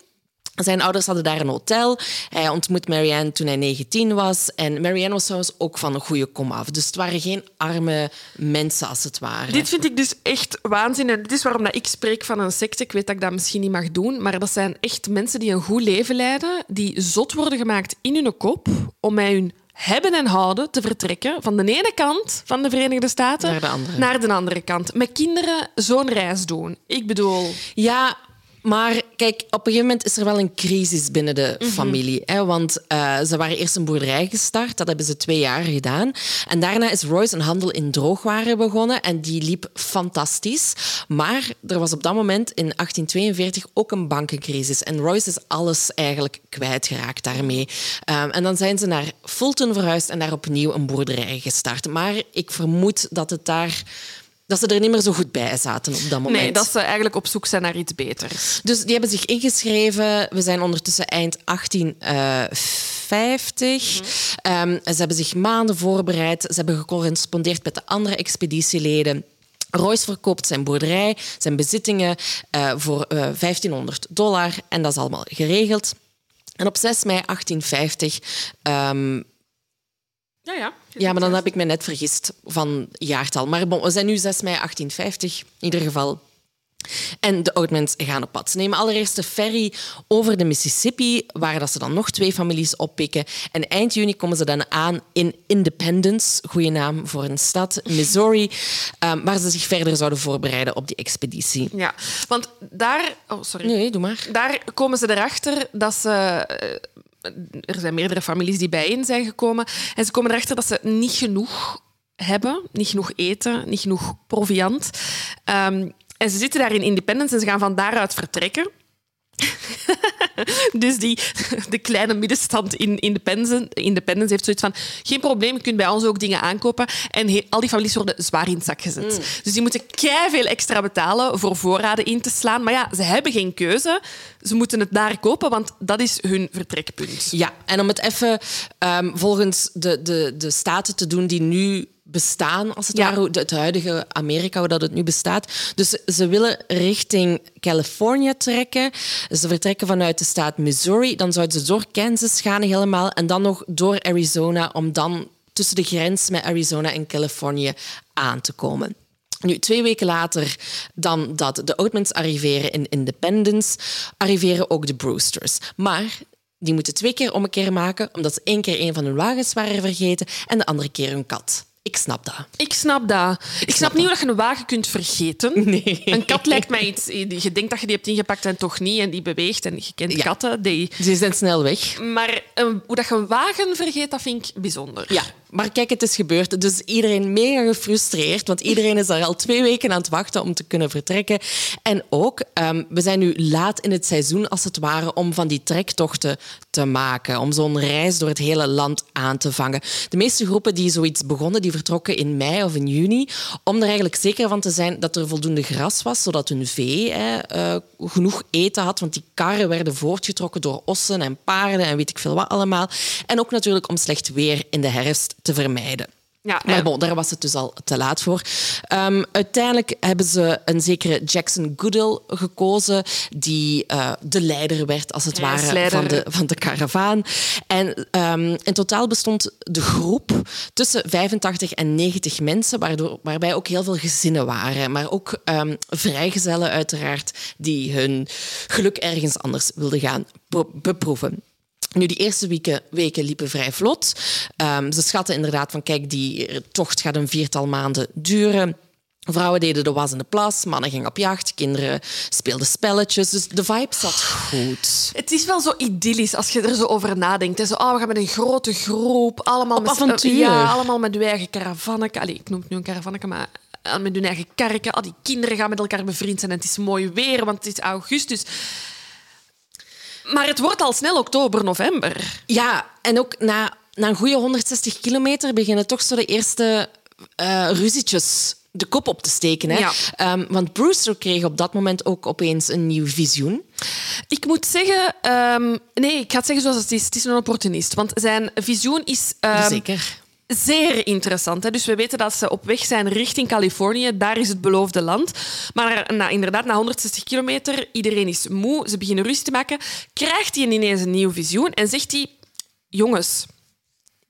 Zijn ouders hadden daar een hotel. Hij ontmoet Marianne toen hij 19 was. En Marianne was trouwens ook van een goede komaf. Dus het waren geen arme mensen, als het ware. Dit vind ik dus echt waanzin. En dit is waarom dat ik spreek van een secte. Ik weet dat ik dat misschien niet mag doen, maar dat zijn echt mensen die een goed leven leiden, die zot worden gemaakt in hun kop om met hun hebben en houden te vertrekken van de ene kant van de Verenigde Staten Naar de andere. naar de andere kant. Met kinderen zo'n reis doen. Ik bedoel... Ja, maar kijk, op een gegeven moment is er wel een crisis binnen de familie. Hè? Want eh, ze waren eerst een boerderij gestart. Dat hebben ze twee jaar gedaan. En daarna is Royce een handel in droogwaren begonnen. En die liep fantastisch. Maar er was op dat moment in 1842 ook een bankencrisis. En Royce is alles eigenlijk kwijtgeraakt daarmee. Ehm, en dan zijn ze naar Fulton verhuisd en daar opnieuw een boerderij gestart. Maar ik vermoed dat het daar... Dat ze er niet meer zo goed bij zaten op dat moment. Nee, dat ze eigenlijk op zoek zijn naar iets beters. Dus die hebben zich ingeschreven. We zijn ondertussen eind 1850. Ehm, ze hebben zich maanden voorbereid. Ze hebben gecorrespondeerd met de andere expeditieleden. Royce verkoopt zijn boerderij, zijn bezittingen eh, voor eh, 1500 dollar. En dat is allemaal geregeld. En op 6 mei 1850 ehm, Ja, ja. ja, maar dan heb ik me net vergist van jaartal. Maar bon, we zijn nu 6 mei 1850, in ieder geval. En de Oudmens gaan op pad. Ze nemen allereerst de ferry over de Mississippi, waar dat ze dan nog twee families oppikken. En eind juni komen ze dan aan in Independence, goede naam voor een stad, Missouri, [laughs] ehm, waar ze zich verder zouden voorbereiden op die expeditie. Ja, want daar... Oh, sorry. Nee, doe maar. Daar komen ze erachter dat ze. Er zijn meerdere families die bijeen zijn gekomen. En ze komen erachter dat ze niet genoeg hebben. Niet genoeg eten, niet genoeg proviant. Ehm, en ze zitten daar in Independence en ze gaan van daaruit vertrekken. [laughs] dus die, [laughs] de kleine middenstand in Independence, Independence heeft zoiets van... Geen probleem, je kunt bij ons ook dingen aankopen. En he- al die families worden zwaar in het zak gezet. Dus die moeten veel extra betalen voor voorraden in te slaan. Maar ja, ze hebben geen keuze. Ze moeten het daar kopen, want dat is hun vertrekpunt. Ja, en om het even ehm, volgens de, de, de staten te doen die nu bestaan, als het Ja. ware, het huidige Amerika, hoe dat het nu bestaat. Dus ze willen richting Californië trekken. Ze vertrekken vanuit de staat Missouri. Dan zouden ze door Kansas gaan helemaal en dan nog door Arizona om dan tussen de grens met Arizona en Californië aan te komen. Nu, twee weken later dan dat de Oatmans arriveren in Independence, arriveren ook de Brewsters. Maar die moeten twee keer om een keer maken, omdat ze één keer een van hun wagens waren vergeten en de andere keer hun kat. Ik snap dat. Ik snap dat. Ik, snap, niet hoe dat je een wagen kunt vergeten. Nee. Een kat lijkt mij iets... Je denkt dat je die hebt ingepakt en toch niet. En die beweegt. En je kent Ja. katten. Die... Ze zijn snel weg. Maar eh, hoe dat je een wagen vergeet, dat vind ik bijzonder. Ja, maar kijk, het is gebeurd. Dus iedereen mega gefrustreerd, want iedereen is daar al twee weken aan het wachten om te kunnen vertrekken. En ook, ehm, we zijn nu laat in het seizoen, als het ware, om van die trektochten te maken. Om zo'n reis door het hele land aan te vangen. De meeste groepen die zoiets begonnen, die vertrokken in mei of in juni, om er eigenlijk zeker van te zijn dat er voldoende gras was, zodat hun vee eh, genoeg eten had. Want die karren werden voortgetrokken door ossen en paarden en weet ik veel wat allemaal. En ook natuurlijk om slecht weer in de herfst te vermijden. Ja, Maar bon, daar was het dus al te laat voor. Ehm, uiteindelijk hebben ze een zekere Jackson Goodall gekozen, die eh, de leider werd, als het ware, van de, van de karavaan. En ehm, in totaal bestond de groep tussen 85 en 90 mensen, waardoor, waarbij ook heel veel gezinnen waren. Maar ook ehm, vrijgezellen uiteraard, die hun geluk ergens anders wilden gaan pro- beproeven. Nu, die eerste weken, weken liepen vrij vlot. Ehm, ze schatten inderdaad van, kijk, die tocht gaat een viertal maanden duren. Vrouwen deden de was en de plas, mannen gingen op jacht, kinderen speelden spelletjes. Dus de vibe zat goed. Het is wel zo idyllisch als je er zo over nadenkt. Hè. Zo, oh, we gaan met een grote groep, allemaal Op met avontuur. Ja, allemaal met uw eigen caravanneke. Allee, ik noem het nu een caravanneke, maar eh, met hun eigen karken. Al die kinderen gaan met elkaar bevriend zijn en het is mooi weer, want het is augustus. Maar het wordt al snel oktober, november. Ja, en ook na, na een goede 160 kilometer beginnen toch zo de eerste eh ruzietjes de kop op te steken. Hè? Ja. Ehm, want Brewster kreeg op dat moment ook opeens een nieuw visioen. Ik moet zeggen... ehm, nee, ik ga het zeggen zoals het is. Het is een opportunist. Want zijn visioen is... ehm, Zeker. Zeer interessant. Hè? Dus we weten dat ze op weg zijn richting Californië. Daar is het beloofde land. Maar na, inderdaad, na 160 kilometer, iedereen is moe. Ze beginnen ruzie te maken. Krijgt hij ineens een nieuw visioen en zegt hij... Jongens,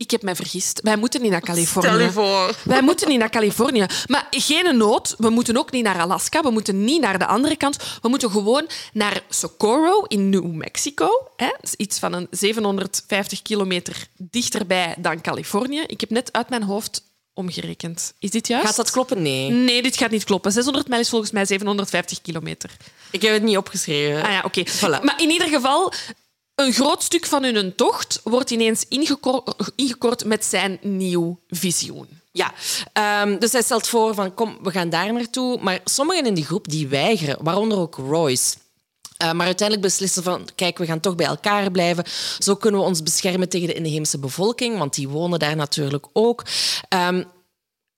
ik heb mij vergist. Wij moeten niet naar Californië. Stel je voor. Wij moeten niet naar Californië. Maar geen nood. We moeten ook niet naar Alaska. We moeten niet naar de andere kant. We moeten gewoon naar Socorro in New Mexico. Hè? Dat is iets van een 750 kilometer dichterbij dan Californië. Ik heb net uit mijn hoofd omgerekend. Is dit juist? Gaat dat kloppen? Nee. Nee, dit gaat niet kloppen. 600 mijl is volgens mij 750 kilometer. Ik heb het niet opgeschreven. Ah ja, oké. Voilà. Maar in ieder geval, een groot stuk van hun tocht wordt ineens ingeko- ingekort met zijn nieuw visioen. Ja, ehm, dus hij stelt voor van kom, we gaan daar naartoe. Maar sommigen in die groep die weigeren, waaronder ook Royce. Eh, maar uiteindelijk beslissen van, kijk, we gaan toch bij elkaar blijven. Zo kunnen we ons beschermen tegen de inheemse bevolking, want die wonen daar natuurlijk ook. Ehm,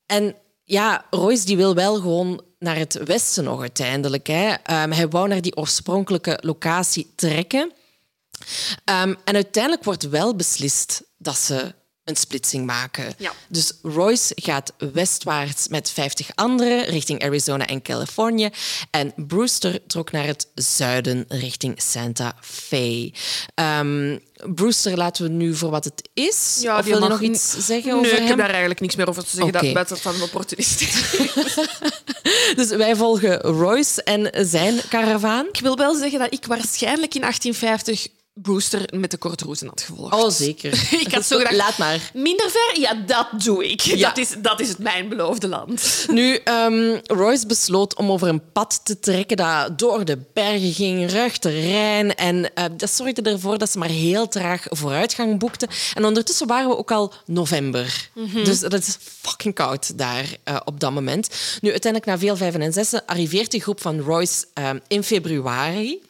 en ja, Royce die wil wel gewoon naar het westen nog uiteindelijk. Hè. Ehm, hij wou naar die oorspronkelijke locatie trekken. Ehm, en uiteindelijk wordt wel beslist dat ze een splitsing maken. Ja. Dus Royce gaat westwaarts met 50 anderen richting Arizona en Californië. En Brewster trok naar het zuiden richting Santa Fe. Ehm, Brewster laten we nu voor wat het is. Ja, of wil je nog iets zeggen nee, over ik hem? heb daar eigenlijk niks meer over te zeggen. Oké. Dat buiten van een opportunist. [laughs] Dus wij volgen Royce en zijn karavaan. ik wil wel zeggen dat ik waarschijnlijk in 1850 Brewster met de kortroezen had gevolgd. Oh, zeker. [laughs] Ik had zo gedacht, Laat maar. Minder ver? Ja, dat doe ik. Ja. Dat, is, dat is het mijn beloofde land. Nu, ehm, Royce besloot om over een pad te trekken dat door de bergen ging, ruig terrein. En eh, dat zorgde ervoor dat ze maar heel traag vooruitgang boekten. En ondertussen waren we ook al november. Dus dat is fucking koud daar eh, op dat moment. Nu, uiteindelijk, na veel vijven en zessen, arriveert de groep van Royce ehm, in februari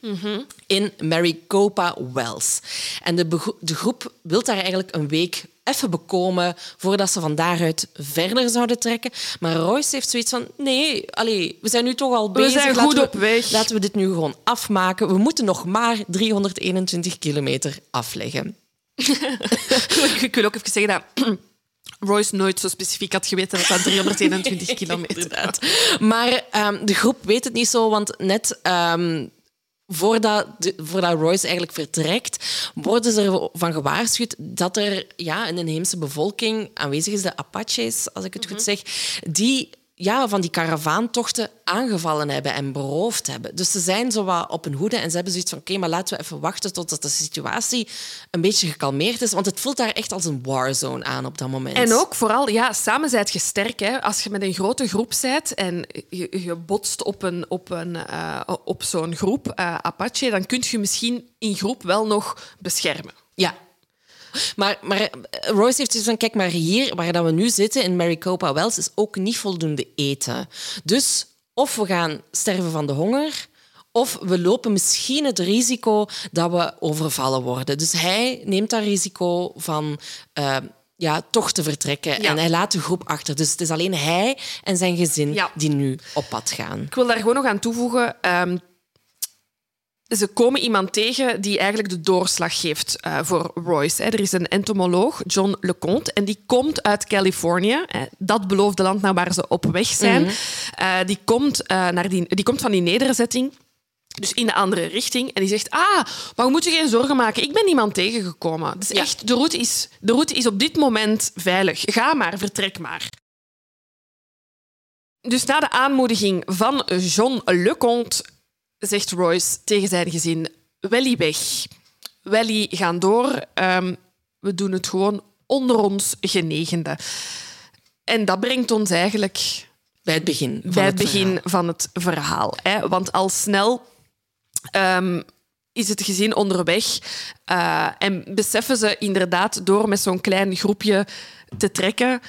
in Maricopa Wells. En de, de groep wil daar eigenlijk een week even bekomen voordat ze van daaruit verder zouden trekken. Maar Royce heeft zoiets van, nee, allee, we zijn nu toch al bezig. zijn laten goed we- op weg. Laten we dit nu gewoon afmaken. We moeten nog maar 321 kilometer afleggen. [laughs] ik wil ook even zeggen dat [clears throat] Royce nooit zo specifiek had geweten dat dat 321 [laughs] kilometer Inderdaad. Maar ehm, de groep weet het niet zo, want net ehm, voordat, de, voordat Royce eigenlijk vertrekt, worden ze ervan gewaarschuwd dat er ja, een inheemse bevolking aanwezig is, de Apaches, als ik het goed zeg, die ja, van die karavaantochten aangevallen hebben en beroofd hebben. Dus ze zijn zo wat op hun hoede en ze hebben zoiets van oké, maar laten we even wachten totdat de situatie een beetje gekalmeerd is, want het voelt daar echt als een warzone aan op dat moment. En ook vooral, ja, samen zijt je sterk. Hè. Als je met een grote groep bent en je, je botst op, een, op, een, uh, op zo'n groep, uh, Apache, dan kun je misschien in groep wel nog beschermen. Ja, maar, maar Royce heeft dus van, kijk, maar hier waar dat we nu zitten in Maricopa Wells is ook niet voldoende eten. Dus of we gaan sterven van de honger, of we lopen misschien het risico dat we overvallen worden. Dus hij neemt dat risico van... Uh, ja, toch te vertrekken. Ja. En hij laat de groep achter. Dus het is alleen hij en zijn gezin ja. die nu op pad gaan. Ik wil daar gewoon nog aan toevoegen. Um, ze komen iemand tegen die eigenlijk de doorslag geeft uh, voor Royce. Er is een entomoloog, John LeConte, en die komt uit Californië. Dat beloofde land naar waar ze op weg zijn. Mm -hmm. uh, die, komt, uh, naar die, die komt van die nederzetting. Dus in de andere richting. En die zegt, ah, maar we moeten geen zorgen maken. Ik ben niemand tegengekomen. Dus echt, de route, is, de route is op dit moment veilig. Ga maar, vertrek maar. Dus na de aanmoediging van John Leconte zegt Royce tegen zijn gezin: Welly weg. Welly gaan door. Um, we doen het gewoon onder ons genegende. En dat brengt ons eigenlijk bij het begin van, bij het, het, begin verhaal. van het verhaal. Hè? Want al snel um, is het gezin onderweg uh, en beseffen ze inderdaad door met zo'n klein groepje te trekken,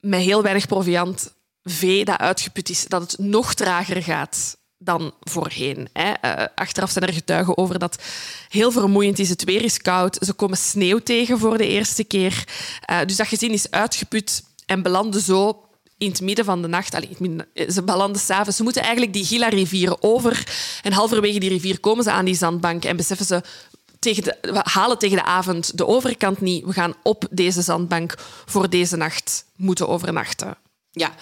met heel weinig proviant, vee dat uitgeput is, dat het nog trager gaat dan voorheen. Hè. Uh, achteraf zijn er getuigen over dat heel vermoeiend is. Het weer is koud. Ze komen sneeuw tegen voor de eerste keer. Uh, dus dat gezin is uitgeput en belanden zo in het midden van de nacht. Allee, ze belanden s'avonds. Ze moeten eigenlijk die Gila-rivier over. En halverwege die rivier komen ze aan die zandbank en beseffen ze... Tegen we halen tegen de avond de overkant niet. We gaan op deze zandbank voor deze nacht moeten overnachten. Ja,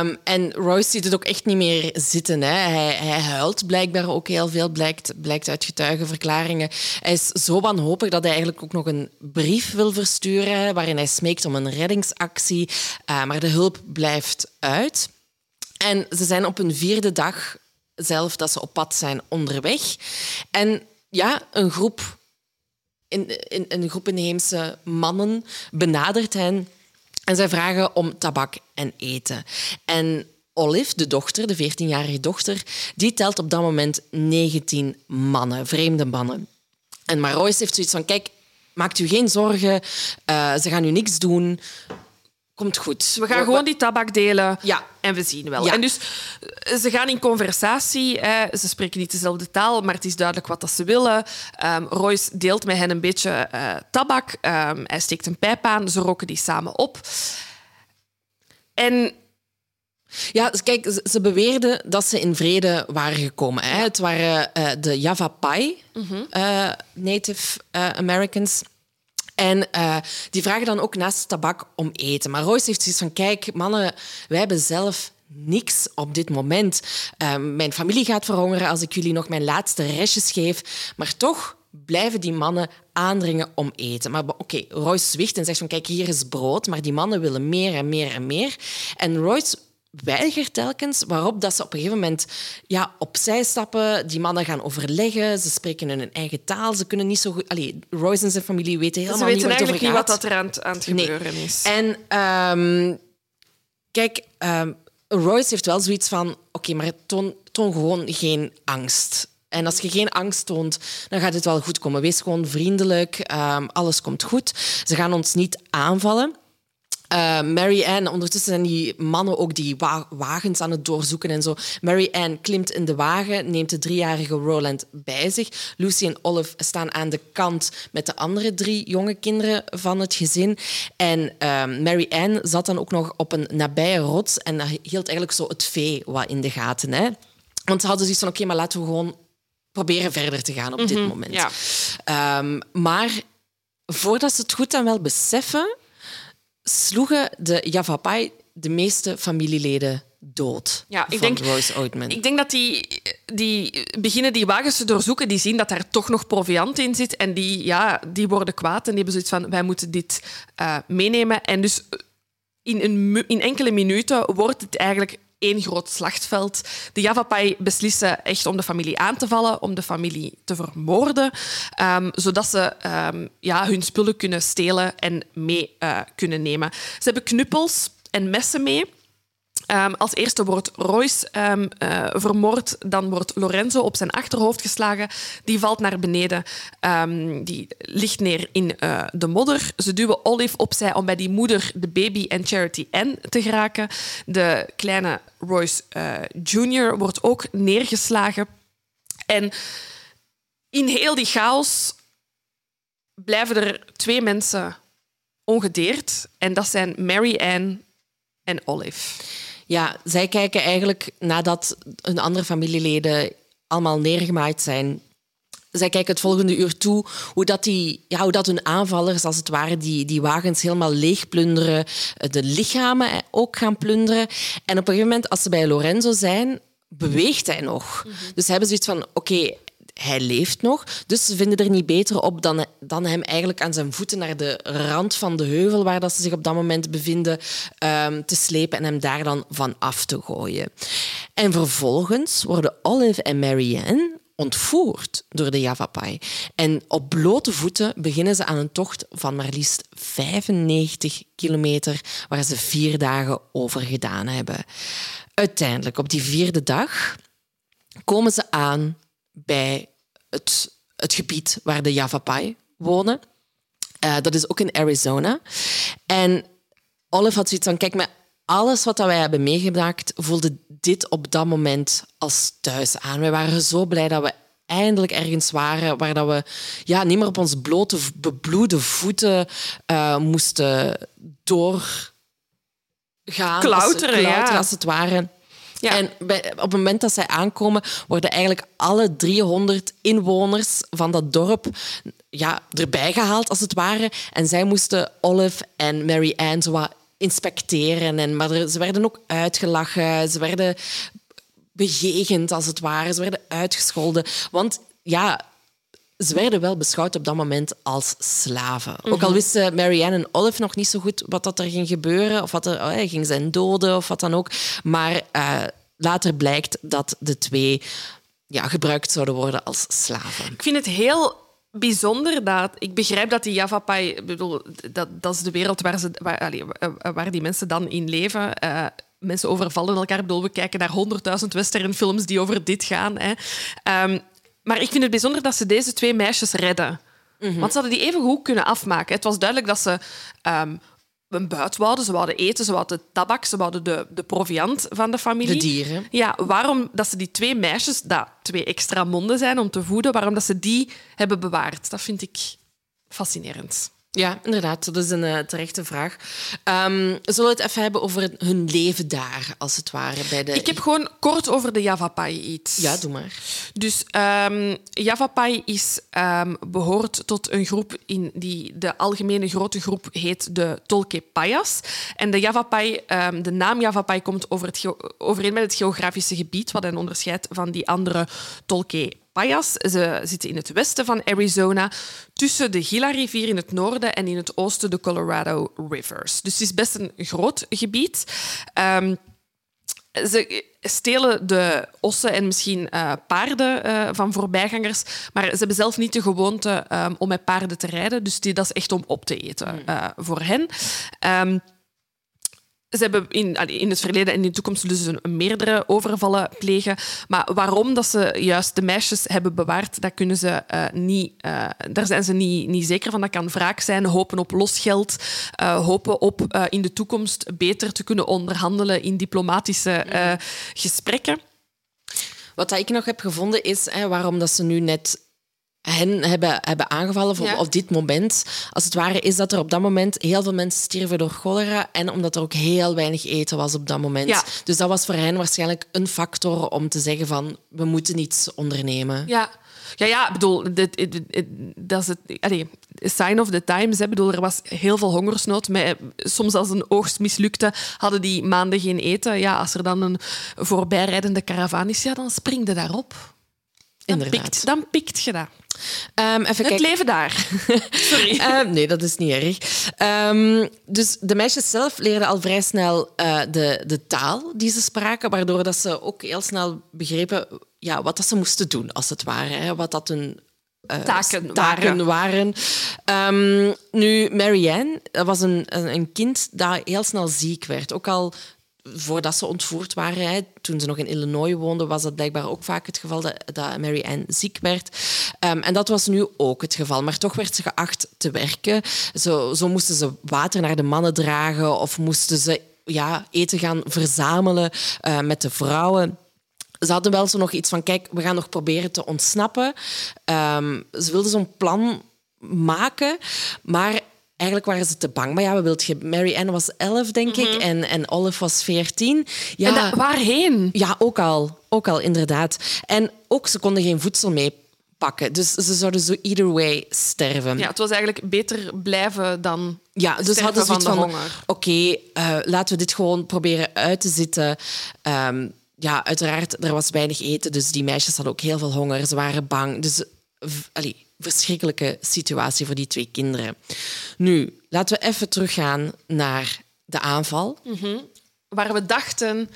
um, en Royce ziet het ook echt niet meer zitten. Hè. Hij, hij huilt blijkbaar ook heel veel, blijkt, blijkt uit getuigenverklaringen. Hij is zo wanhopig dat hij eigenlijk ook nog een brief wil versturen waarin hij smeekt om een reddingsactie. Uh, maar de hulp blijft uit. En ze zijn op een vierde dag zelf dat ze op pad zijn onderweg. En ja, een groep, in, in, een groep inheemse mannen benadert hen en zij vragen om tabak en eten. En Olive, de dochter, de 14-jarige dochter, die telt op dat moment 19 mannen, vreemde mannen. En Marois heeft zoiets van, kijk, maakt u geen zorgen, uh, ze gaan u niks doen komt goed. We gaan gewoon die tabak delen ja. en we zien wel. Ja. En dus eh, ze gaan in conversatie. Hè. Ze spreken niet dezelfde taal, maar het is duidelijk wat dat ze willen. Um, Royce deelt met hen een beetje uh, tabak. Um, hij steekt een pijp aan. Ze roken die samen op. En ja, kijk, ze beweerden dat ze in vrede waren gekomen. Hè. Het waren uh, de Java Pai, mm -hmm. uh, Native Americans. En uh, die vragen dan ook naast tabak om eten. Maar Royce heeft zoiets van, kijk, mannen, wij hebben zelf niks op dit moment. Uh, mijn familie gaat verhongeren als ik jullie nog mijn laatste restjes geef. Maar toch blijven die mannen aandringen om eten. Maar oké, Royce zwicht en zegt van, kijk, hier is brood. Maar die mannen willen meer en meer en meer. En Royce weigert telkens, waarop dat ze op een gegeven moment ja, opzij stappen. Die mannen gaan overleggen, ze spreken in hun eigen taal. Ze kunnen niet zo goed... Allee, Royce en zijn familie weten helemaal niet wat het over gaat. niet wat er aan, aan het gebeuren nee. is. En um, kijk, um, Royce heeft wel zoiets van... Oké, okay, maar toon, toon gewoon geen angst. En als je geen angst toont, dan gaat het wel goed komen. Wees gewoon vriendelijk, um, alles komt goed. Ze gaan ons niet aanvallen. Uh, Mary Ann, ondertussen zijn die mannen ook die wa wagens aan het doorzoeken en zo. Mary Ann klimt in de wagen, neemt de driejarige Roland bij zich. Lucy en Olive staan aan de kant met de andere drie jonge kinderen van het gezin. En uh, Mary Ann zat dan ook nog op een nabije rots en hield eigenlijk zo het vee wat in de gaten. Hè? Want ze hadden zoiets van, oké, okay, maar laten we gewoon proberen verder te gaan op mm -hmm, dit moment. Ja. Um, maar voordat ze het goed en wel beseffen sloegen de Yavapai de meeste familieleden dood Ja, ik van denk- Royce Oatman. Ik denk dat die, die beginnen die wagens te doorzoeken. Die zien dat daar toch nog proviant in zit. En die, ja, die worden kwaad en die hebben zoiets van... Wij moeten dit eh, meenemen. En dus in, een, in enkele minuten wordt het eigenlijk één groot slachtveld. De Yavapai beslissen echt om de familie aan te vallen, om de familie te vermoorden, ehm, zodat ze ehm, ja, hun spullen kunnen stelen en mee eh, kunnen nemen. Ze hebben knuppels en messen mee. Ehm, als eerste wordt Royce ehm, eh, vermoord, dan wordt Lorenzo op zijn achterhoofd geslagen. Die valt naar beneden, Ehm, die ligt neer in eh, de modder. Ze duwen Olive opzij om bij die moeder, de baby en Charity Ann te geraken. De kleine Royce eh, Jr. wordt ook neergeslagen. En in heel die chaos blijven er twee mensen ongedeerd. En dat zijn Mary Ann en Olive. Ja, zij kijken eigenlijk nadat hun andere familieleden allemaal neergemaaid zijn. Zij kijken het volgende uur toe hoe, dat die, ja, hoe dat hun aanvallers, als het ware, die, die wagens helemaal leegplunderen, eh, de lichamen ook gaan plunderen. En op een gegeven moment, als ze bij Lorenzo zijn, beweegt hij nog. Dus ze hebben zoiets van, oké, hij leeft nog, dus ze vinden er niet beter op dan, dan hem eigenlijk aan zijn voeten naar de rand van de heuvel waar dat ze zich op dat moment bevinden ehm, te slepen en hem daar dan van af te gooien. En vervolgens worden Olive en Marianne ontvoerd door de Yavapai. En op blote voeten beginnen ze aan een tocht van maar liefst 95 kilometer, waar ze vier dagen over gedaan hebben. Uiteindelijk, op die vierde dag, komen ze aan bij het, het gebied waar de Yavapai wonen. Eh, dat is ook in Arizona. En Olive had zoiets van, kijk, met alles wat dat wij hebben meegemaakt, voelde dit op dat moment als thuis aan. Wij waren zo blij dat we eindelijk ergens waren waar dat we ja, niet meer op ons blote, bebloede voeten eh, moesten doorgaan. Klauteren, ja. als het ware. En bij, op het moment dat zij aankomen, worden eigenlijk alle 300 inwoners van dat dorp ja, erbij gehaald, als het ware. En zij moesten Olive en Mary Ann zo wat inspecteren. En, maar ze werden ook uitgelachen, ze werden begegend, als het ware. Ze werden uitgescholden. Want ja, ze werden wel beschouwd op dat moment als slaven. Ook al wisten Marianne en Olive nog niet zo goed wat dat er ging gebeuren, of wat er oh, hij ging zijn doden of wat dan ook. Maar eh, later blijkt dat de twee ja, gebruikt zouden worden als slaven. Ik vind het heel bijzonder dat... Ik begrijp dat die Yavapai... ik bedoel, dat, dat is de wereld waar, ze, waar, waar die mensen dan in leven. Eh, mensen overvallen elkaar. Ik bedoel, we kijken naar honderdduizend westernfilms die over dit gaan. Hè. Ehm, maar ik vind het bijzonder dat ze deze twee meisjes redden. Want ze hadden die even goed kunnen afmaken. Het was duidelijk dat ze ehm, een buit wouden. Ze wouden eten, ze wouden tabak, ze wouden de, de proviant van de familie. De dieren. Ja, waarom dat ze die twee meisjes, dat twee extra monden zijn om te voeden, waarom dat ze die hebben bewaard, dat vind ik fascinerend. Ja, inderdaad. Dat is een eh, terechte vraag. Ehm, zullen we het even hebben over hun leven daar, als het ware? Bij de... Ik heb gewoon kort over de Yavapai iets. Ja, doe maar. Dus ehm Yavapai is, ehm, behoort tot een groep in die de algemene grote groep heet de Tolke Payas. En de Yavapai, ehm, de naam Yavapai komt over het overeen met het geografische gebied, wat hen onderscheidt van die andere Tolke Payas. Ze zitten in het westen van Arizona, tussen de Gila-rivier in het noorden en in het oosten de Colorado Rivers. Dus het is best een groot gebied. Ehm, ze stelen de ossen en misschien eh, paarden eh, van voorbijgangers, maar ze hebben zelf niet de gewoonte ehm, om met paarden te rijden. Dus die, dat is echt om op te eten eh, voor hen. Ehm, ze hebben in, in het verleden en in de toekomst zullen ze meerdere overvallen plegen. Maar waarom dat ze juist de meisjes hebben bewaard, dat kunnen ze eh, niet, eh, daar zijn ze niet, niet zeker van. Dat kan wraak zijn, hopen op losgeld, eh, hopen op in de toekomst beter te kunnen onderhandelen in diplomatische gesprekken. Wat ik nog heb gevonden is hè, waarom dat ze nu net hen hebben, hebben aangevallen, Ja. op dit moment, als het ware, is dat er op dat moment heel veel mensen stierven door cholera en omdat er ook heel weinig eten was op dat moment. Ja. Dus dat was voor hen waarschijnlijk een factor om te zeggen van, we moeten iets ondernemen. Ja. Ja, ja, ik bedoel, dat is het. Allee, sign of the times. Hè. Ik bedoel, er was heel veel hongersnood. Met, soms als een oogst mislukte, hadden die maanden geen eten. Ja, als er dan een voorbijrijdende karavaan is, ja, dan spring je Dan pikt, dan pikt je dat. Ehm, even Het kijken. leven daar. [laughs] Sorry. Eh, nee, dat is niet erg. Ehm, dus de meisjes zelf leerden al vrij snel eh, de, de taal die ze spraken, waardoor dat ze ook heel snel begrepen ja, wat dat ze moesten doen, als het ware. Hè, wat dat hun eh, Taken taken waren. Ehm, nu, Marianne dat was een, een een kind dat heel snel ziek werd. Ook al voordat ze ontvoerd waren, toen ze nog in Illinois woonden, was dat blijkbaar ook vaak het geval dat, dat Mary Ann ziek werd. Ehm, en dat was nu ook het geval. Maar toch werd ze geacht te werken. Zo, zo moesten ze water naar de mannen dragen of moesten ze ja, eten gaan verzamelen eh, met de vrouwen. Ze hadden wel zo nog iets van, kijk, we gaan nog proberen te ontsnappen. Ehm, ze wilden zo'n plan maken, maar eigenlijk waren ze te bang. Maar ja, wat wilt je? Mary Ann was 11, denk ik, en, en Olive was 14. Ja, En dat, waarheen? ja, ook al. Ook al, inderdaad. En ook, ze konden geen voedsel meepakken. Dus ze zouden zo either way sterven. Ja, het was eigenlijk beter blijven dan Ja, dus hadden ze van van, honger. oké, eh, laten we dit gewoon proberen uit te zitten. Ehm, ja, uiteraard, er was weinig eten, dus die meisjes hadden ook heel veel honger. Ze waren bang. Dus, allee, verschrikkelijke situatie voor die twee kinderen. Nu, laten we even teruggaan naar de aanval. waar we dachten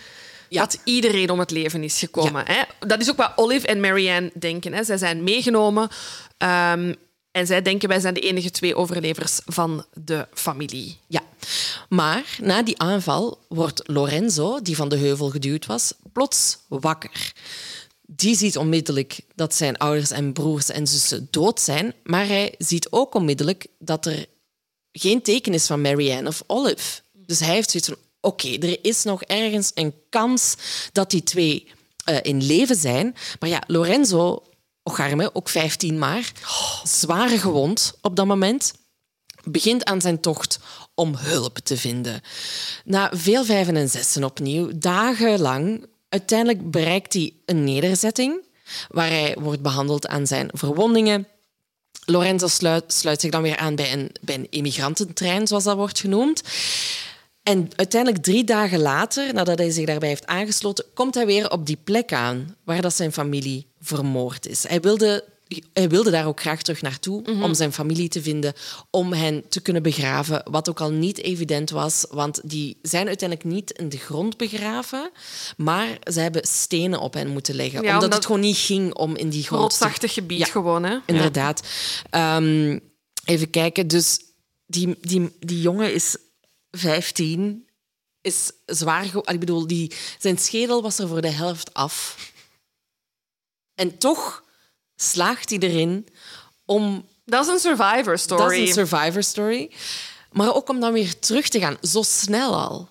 Ja. dat iedereen om het leven is gekomen. Hè? Dat is ook wat Olive en Marianne denken. Hè? Zij zijn meegenomen ehm, en zij denken wij zijn de enige twee overlevers van de familie. Ja, maar na die aanval wordt Lorenzo, die van de heuvel geduwd was, plots wakker. Die ziet onmiddellijk dat zijn ouders en broers en zussen dood zijn, maar hij ziet ook onmiddellijk dat er geen teken is van Marianne of Olive. Dus hij heeft zoiets van, oké, er is nog ergens een kans dat die twee eh, in leven zijn. Maar ja, Lorenzo, ocharme, ook 15 maar, zwaar gewond op dat moment begint aan zijn tocht om hulp te vinden. Na veel vijven en zessen opnieuw, dagenlang, uiteindelijk bereikt hij een nederzetting waar hij wordt behandeld aan zijn verwondingen. Lorenzo sluit, zich dan weer aan bij een, bij een emigrantentrein, zoals dat wordt genoemd. En uiteindelijk drie dagen later, nadat hij zich daarbij heeft aangesloten, komt hij weer op die plek aan waar dat zijn familie vermoord is. Hij wilde, hij wilde daar ook graag terug naartoe om zijn familie te vinden, om hen te kunnen begraven, wat ook al niet evident was, want die zijn uiteindelijk niet in de grond begraven, maar ze hebben stenen op hen moeten leggen, Ja, omdat, omdat- het gewoon niet ging om in die grond Rotsachtig gebied Ja. gewoon. Hè? Inderdaad. Ehm, even kijken. Dus die, die, die jongen is 15, is zwaar... Ik bedoel, die, zijn schedel was er voor de helft af. En toch slaagt hij erin om... Dat is een survivor story. Dat is een survivor story. Maar ook om dan weer terug te gaan, zo snel al.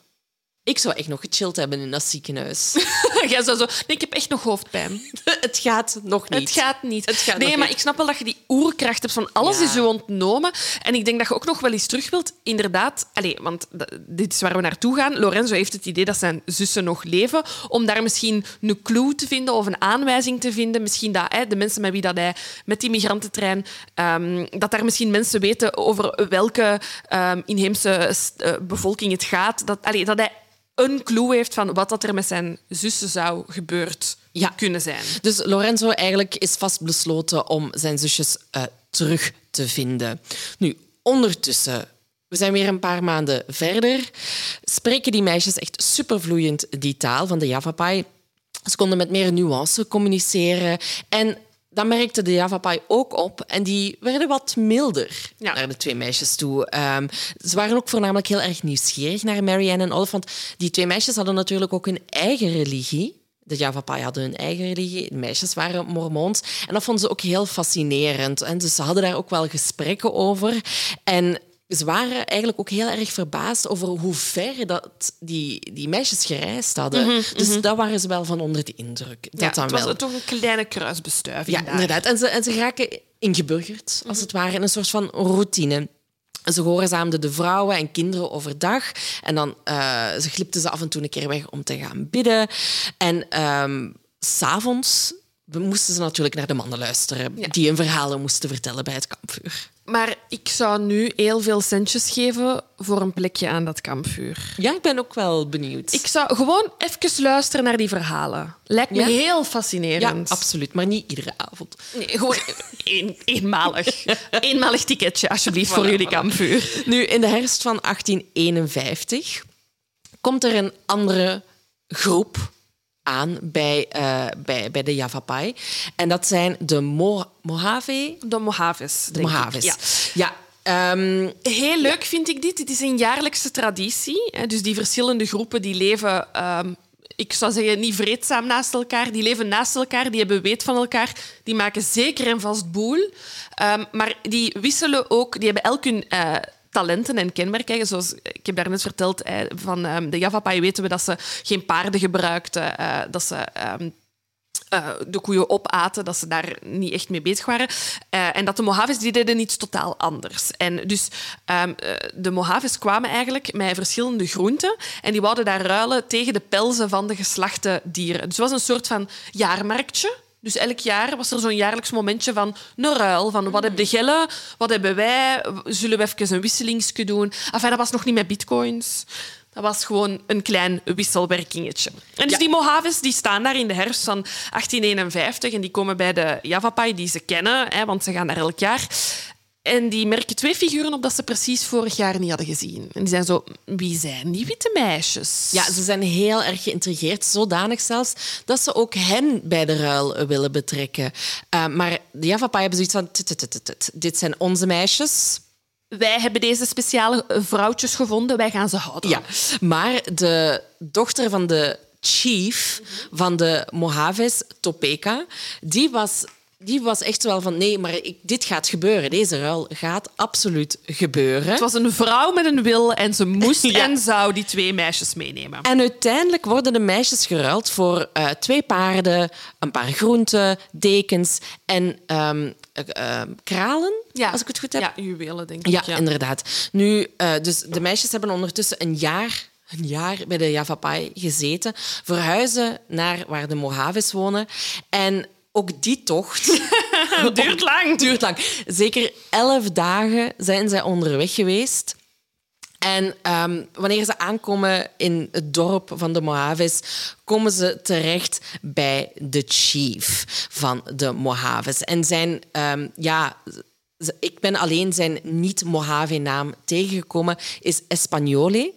Ik zou echt nog gechilled hebben in dat ziekenhuis. [laughs] Jij zou zo... Nee, ik heb echt nog hoofdpijn. [laughs] het gaat nog niet. Het gaat niet. Het gaat nee, maar niet. ik snap wel dat je die oerkracht hebt van alles Ja. is je ontnomen. En ik denk dat je ook nog wel eens terug wilt. Inderdaad, allez, want dit is waar we naartoe gaan. Lorenzo heeft het idee dat zijn zussen nog leven. Om daar misschien een clue te vinden of een aanwijzing te vinden. Misschien dat hè, de mensen met wie dat hij met die migrantentrein... ehm, dat daar misschien mensen weten over welke ehm, inheemse eh, bevolking het gaat. Dat, allez, dat hij een clue heeft van wat dat er met zijn zussen zou gebeurd Ja. kunnen zijn. Dus Lorenzo eigenlijk is vastbesloten om zijn zusjes eh, terug te vinden. Nu, ondertussen, we zijn weer een paar maanden verder, spreken die meisjes echt supervloeiend die taal van de Javapai. Ze konden met meer nuance communiceren en dat merkte de Javapai ook op en die werden wat milder Ja. naar de twee meisjes toe. Ehm, ze waren ook voornamelijk heel erg nieuwsgierig naar Marianne en Olive, want die twee meisjes hadden natuurlijk ook hun eigen religie. De Javapai hadden hun eigen religie, de meisjes waren mormoons. En dat vonden ze ook heel fascinerend. En dus ze hadden daar ook wel gesprekken over. En ze waren eigenlijk ook heel erg verbaasd over hoe ver dat die, die meisjes gereisd hadden. dus daar waren ze wel van onder de indruk. Dat Ja, dan het was wel. toch een kleine kruisbestuiving Ja, daar. inderdaad. En ze, en ze raken ingeburgerd, als het ware, in een soort van routine. Ze gehoorzaamden de vrouwen en kinderen overdag. En dan eh, ze glipten ze af en toe een keer weg om te gaan bidden. En ehm, s s'avonds moesten ze natuurlijk naar de mannen luisteren... die hun verhalen moesten vertellen bij het kampvuur. Maar ik zou nu heel veel centjes geven voor een plekje aan dat kampvuur. Ja, ik ben ook wel benieuwd. Ik zou gewoon even luisteren naar die verhalen. Lijkt me Ja? heel ja, fascinerend. absoluut. Maar niet iedere avond. Nee, gewoon [laughs] een, eenmalig. [laughs] Eenmalig ticketje, alsjeblieft, voor jullie kampvuur. Nu, in de herfst van 1851 komt er een andere groep aan bij, eh, bij, bij de Yavapai. En dat zijn de Mo Mojave. De Mojaves. De ik. Mojaves. Ja. Ja. ehm, Heel leuk vind ik dit. Het is een jaarlijkse traditie. Dus die verschillende groepen die leven, ehm, ik zou zeggen, niet vreedzaam naast elkaar. Die leven naast elkaar, die hebben weet van elkaar. Die maken zeker en vast boel. Ehm, maar die wisselen ook, die hebben elk hun eh, talenten en kenmerken. Zoals ik heb daarnet verteld, van ehm, de Javapai weten we dat ze geen paarden gebruikten, eh, dat ze... ehm, eh, de koeien opaten, dat ze daar niet echt mee bezig waren. Eh, en dat de Mojaves die deden iets totaal anders. En dus ehm, eh, de Mojaves kwamen eigenlijk met verschillende groenten en die wouden daar ruilen tegen de pelzen van de geslachte dieren. Dus het was een soort van jaarmarktje. Dus elk jaar was er zo'n jaarlijks momentje van een ruil. Van wat hebben de gellen, wat hebben wij? Zullen we even een wisselingsje doen? Enfin, dat was nog niet met bitcoins. Dat was gewoon een klein wisselwerkingetje. En dus Ja. die Mojaves die staan daar in de herfst van 1851 en die komen bij de Javapai die ze kennen, hè, want ze gaan daar elk jaar. En die merken twee figuren op dat ze precies vorig jaar niet hadden gezien. En die zijn zo, wie zijn die witte meisjes? ja, ze zijn heel erg geïntrigeerd, zodanig zelfs dat ze ook hen bij de ruil willen betrekken. Eh, maar de Yavapai hebben zoiets van: "Tut, tut, tut, tut, tut. dit zijn onze meisjes. Wij hebben deze speciale vrouwtjes gevonden, wij gaan ze houden. Ja, maar de dochter van de chief van de Mojaves, Topeka, die was, die was echt wel van nee, maar ik, dit gaat gebeuren. Deze ruil gaat absoluut gebeuren. Het was een vrouw met een wil en ze moest [laughs] Ja. en zou die twee meisjes meenemen. En uiteindelijk worden de meisjes geruild voor eh, twee paarden, een paar groenten, dekens en ehm, eh, kralen, als ik het goed heb. Ja, juwelen, denk ik. Ja, inderdaad. Nu, eh, dus de meisjes hebben ondertussen een jaar, een jaar bij de Yavapai gezeten, verhuizen naar waar de Mojaves wonen. En ook die tocht [laughs] [laughs] duurt lang. duurt lang. Zeker elf dagen zijn zij onderweg geweest. En ehm, wanneer ze aankomen in het dorp van de Mojaves, komen ze terecht bij de chief van de Mojaves. En zijn, ehm, ja, ik ben alleen zijn niet-Mojave-naam tegengekomen, is Espagnole.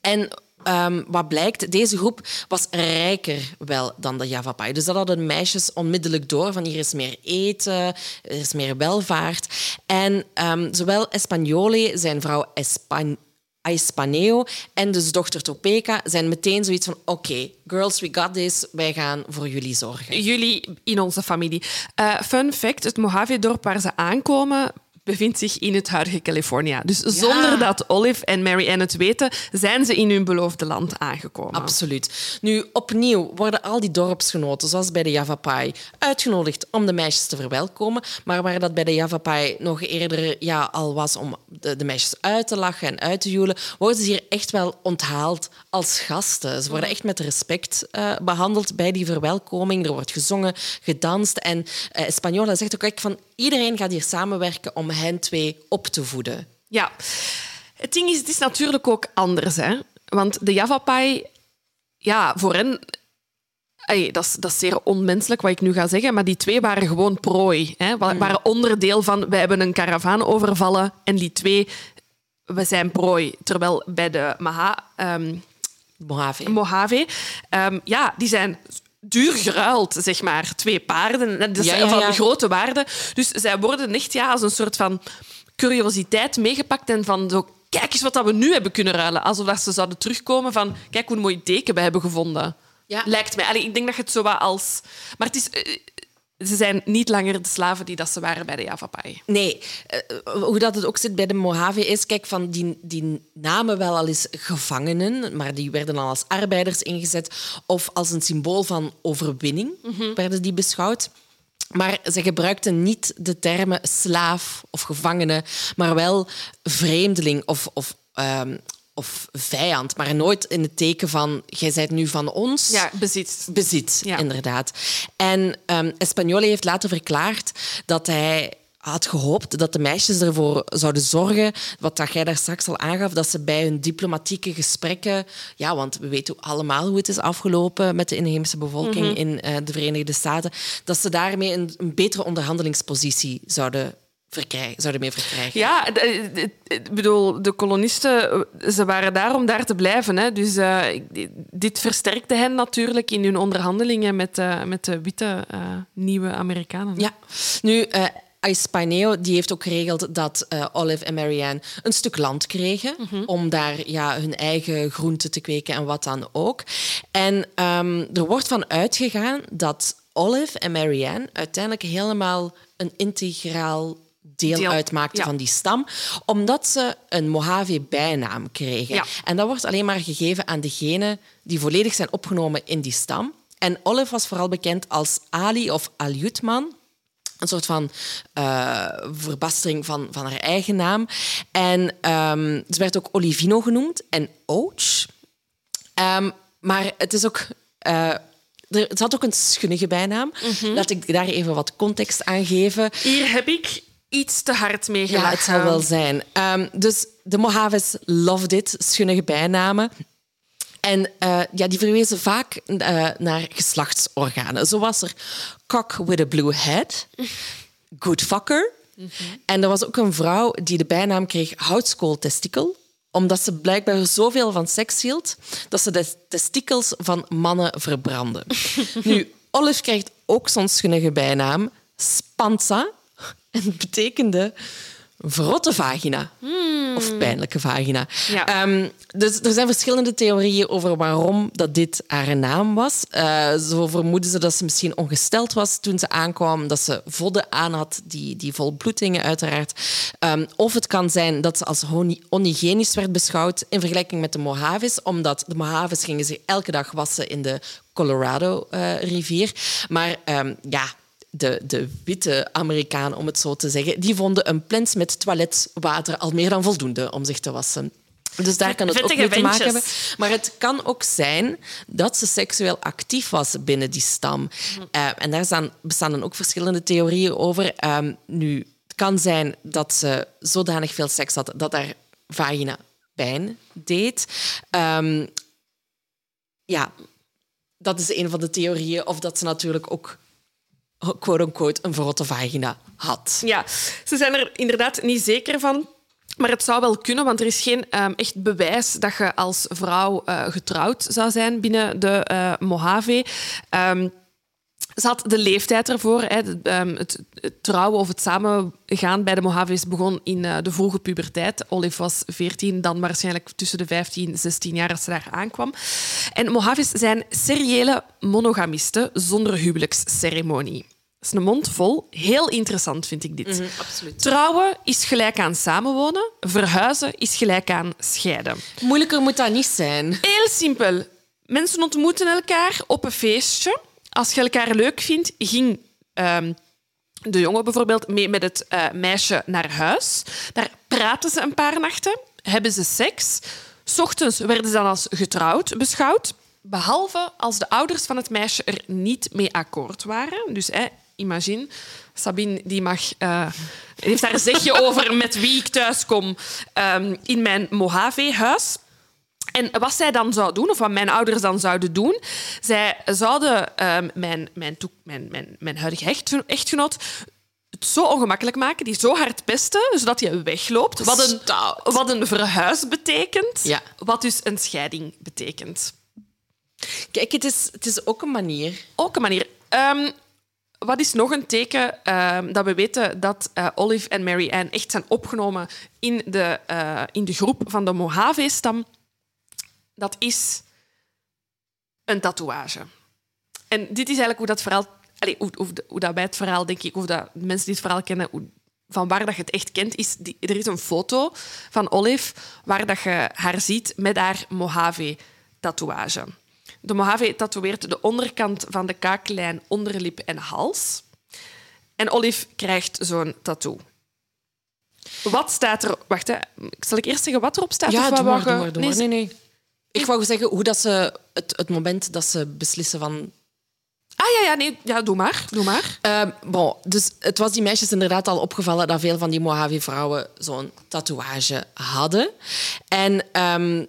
En ehm, wat blijkt, deze groep was rijker wel dan de Yavapai. Dus dat hadden de meisjes onmiddellijk door, van hier is meer eten, er is meer welvaart. En ehm, zowel Espagnole, zijn vrouw Espan Aispaneo en dus dochter Topeka zijn meteen zoiets van oké, girls, we got this, wij gaan voor jullie zorgen. Jullie in onze familie. Eh, fun fact, het Mojave-dorp waar ze aankomen bevindt zich in het huidige California. Dus zonder dat Olive en Mary Ann het weten, zijn ze in hun beloofde land aangekomen. Absoluut. Nu, opnieuw worden al die dorpsgenoten, zoals bij de Yavapai, uitgenodigd om de meisjes te verwelkomen. Maar waar dat bij de Yavapai nog eerder ja, al was om de, de meisjes uit te lachen en uit te joelen, worden ze hier echt wel onthaald als gasten. Ze worden echt met respect eh, behandeld bij die verwelkoming. Er wordt gezongen, gedanst. En Espanola zegt ook echt van iedereen gaat hier samenwerken om hen twee op te voeden. Ja. Het ding is, het is natuurlijk ook anders. Hè? Want de Javapai, ja, voor hen... Dat, is, dat is zeer onmenselijk wat ik nu ga zeggen, maar die twee waren gewoon prooi. Hè? Wa- waren onderdeel van, wij hebben een karavaan overvallen en die twee, we zijn prooi. Terwijl bij de Maha, ehm, Mojave. Mojave, ehm, ja, die zijn duur geruild, zeg maar. Twee paarden, dat is Ja, ja, van grote waarde. Dus zij worden echt ja, als een soort van curiositeit meegepakt en van zo, kijk eens wat dat we nu hebben kunnen ruilen. Alsof dat ze zouden terugkomen van, kijk hoe een mooi teken we hebben gevonden. Ja. Lijkt mij. Allee, ik denk dat je het zo wat als... Maar het is... ze zijn niet langer de slaven die dat ze waren bij de Yavapai. Nee, eh, hoe dat het ook zit bij de Mojave is, kijk, van die, die namen wel al eens gevangenen, maar die werden al als arbeiders ingezet of als een symbool van overwinning werden die beschouwd. Maar ze gebruikten niet de termen slaaf of gevangene, maar wel vreemdeling of, of, ehm, of vijand. Maar nooit in het teken van, jij bent nu van ons. Ja, bezit. Bezit, Ja. inderdaad. En um, heeft later verklaard dat hij had gehoopt dat de meisjes ervoor zouden zorgen, wat dat jij daar straks al aangaf, dat ze bij hun diplomatieke gesprekken, ja, want we weten allemaal hoe het is afgelopen met de inheemse bevolking Mhm. in eh, de Verenigde Staten, dat ze daarmee een, een betere onderhandelingspositie zouden, verkrijgen, zouden mee verkrijgen. Ja, d- d- ik bedoel, de kolonisten eh, ze waren daar om daar te blijven. Hè. Dus eh, dit versterkte hen natuurlijk in hun onderhandelingen met, eh, met de witte eh, nieuwe Amerikanen. Ja, nu, eh Ispaneo die heeft ook geregeld dat eh, Olive en Marianne een stuk land kregen om daar ja, hun eigen groenten te kweken en wat dan ook. En ehm, er wordt van uitgegaan dat Olive en Marianne uiteindelijk helemaal een integraal deel, Deel, uitmaakten ja. van die stam, omdat ze een Mojave-bijnaam kregen. Ja. En dat wordt alleen maar gegeven aan degenen die volledig zijn opgenomen in die stam. En Olive was vooral bekend als Ali of Aliutman. Een soort van eh, verbastering van, van haar eigen naam. En ehm, ze werd ook Olivino genoemd en Ouch. Ehm, maar het is ook... er, het had ook een schunnige bijnaam. Laat ik daar even wat context aan geven. Hier heb ik iets te hard mee Ja, het zal wel zijn. Ehm, dus de Mojaves loved it, schunnige bijnamen. En eh, ja, die verwezen vaak eh, naar geslachtsorganen. Zo was er cock with a blue head, good fucker. En er was ook een vrouw die de bijnaam kreeg houtskooltestikel omdat ze blijkbaar zoveel van seks hield dat ze de testikels van mannen verbrandde. [laughs] nu, Olive krijgt ook zo'n schunnige bijnaam, Spanza. En [laughs] het betekende verrotte vagina. Of pijnlijke vagina. Ja. Ehm, dus er zijn verschillende theorieën over waarom dat dit haar naam was. Eh, zo vermoeden ze dat ze misschien ongesteld was toen ze aankwam, dat ze vodden aan had, die, die vol bloedingen uiteraard. Ehm, of het kan zijn dat ze als onhygiënisch werd beschouwd in vergelijking met de Mojaves, omdat de Mojaves gingen zich elke dag wassen in de Colorado-rivier. maar ehm, ja, de, de witte Amerikaan, om het zo te zeggen, die vonden een plens met toiletwater al meer dan voldoende om zich te wassen. Dus daar kan het ook mee te maken hebben. Maar het kan ook zijn dat ze seksueel actief was binnen die stam. Eh, en daar staan, bestaan dan ook verschillende theorieën over. Ehm, nu, het kan zijn dat ze zodanig veel seks had dat haar vagina pijn deed. Ehm, ja, dat is een van de theorieën. Of dat ze natuurlijk ook, quote-unquote, een verrotte vagina had. Ja, ze zijn er inderdaad niet zeker van. Maar het zou wel kunnen, want er is geen ehm, echt bewijs dat je als vrouw eh, getrouwd zou zijn binnen de eh, Mojave. Ehm, ze had de leeftijd ervoor. Hè. Ehm, het, het trouwen of het samengaan bij de Mojaves begon in eh, de vroege puberteit. Olive was 14, dan waarschijnlijk tussen de 15 en 16 jaar als ze daar aankwam. En Mojaves zijn seriële monogamisten zonder huwelijksceremonie. Is een mond vol. Heel interessant vind ik dit. absoluut. Trouwen is gelijk aan samenwonen. Verhuizen is gelijk aan scheiden. Moeilijker moet dat niet zijn. Heel simpel. Mensen ontmoeten elkaar op een feestje. Als je elkaar leuk vindt, ging ehm, de jongen bijvoorbeeld mee met het eh, meisje naar huis. Daar praten ze een paar nachten, hebben ze seks. 's ochtends werden ze dan als getrouwd beschouwd. Behalve als de ouders van het meisje er niet mee akkoord waren. Dus hè, imagine, Sabine die mag, eh, heeft daar een zegje over met wie ik thuis kom ehm, in mijn Mojave-huis. En wat zij dan zou doen, of wat mijn ouders dan zouden doen, zij zouden ehm, mijn, mijn, toek- mijn, mijn, mijn huidige echtgeno- echtgenoot het zo ongemakkelijk maken, die zo hard pesten, zodat hij wegloopt. Wat een, wat een verhuis betekent, Ja. wat dus een scheiding betekent. Kijk, het is, het is ook een manier. Ook een manier. Ehm, wat is nog een teken ehm, dat we weten dat eh, Olive en Mary Ann echt zijn opgenomen in de, eh, in de groep van de Mojave-stam? Dat is een tatoeage. En dit is eigenlijk hoe dat verhaal allee, hoe, hoe, hoe dat bij het verhaal, denk ik, of dat mensen die het verhaal kennen, van waar dat je het echt kent, is... Er is een foto van Olive waar dat je haar ziet met haar Mojave-tatoeage. De Mojave tatoeëert de onderkant van de kaaklijn, onderlip en hals. En Olive krijgt zo'n tattoo. Wat staat er... Wacht, hè. zal ik eerst zeggen wat erop staat? Ja, of doe maar, doe maar, doe maar. Nee, Nee. Ik wou zeggen hoe dat ze... Het, het moment dat ze beslissen van... Ah ja, ja, nee, ja, doe maar. Doe maar. Ehm, bon, dus het was die meisjes inderdaad al opgevallen dat veel van die Mojave-vrouwen zo'n tatoeage hadden. En ehm,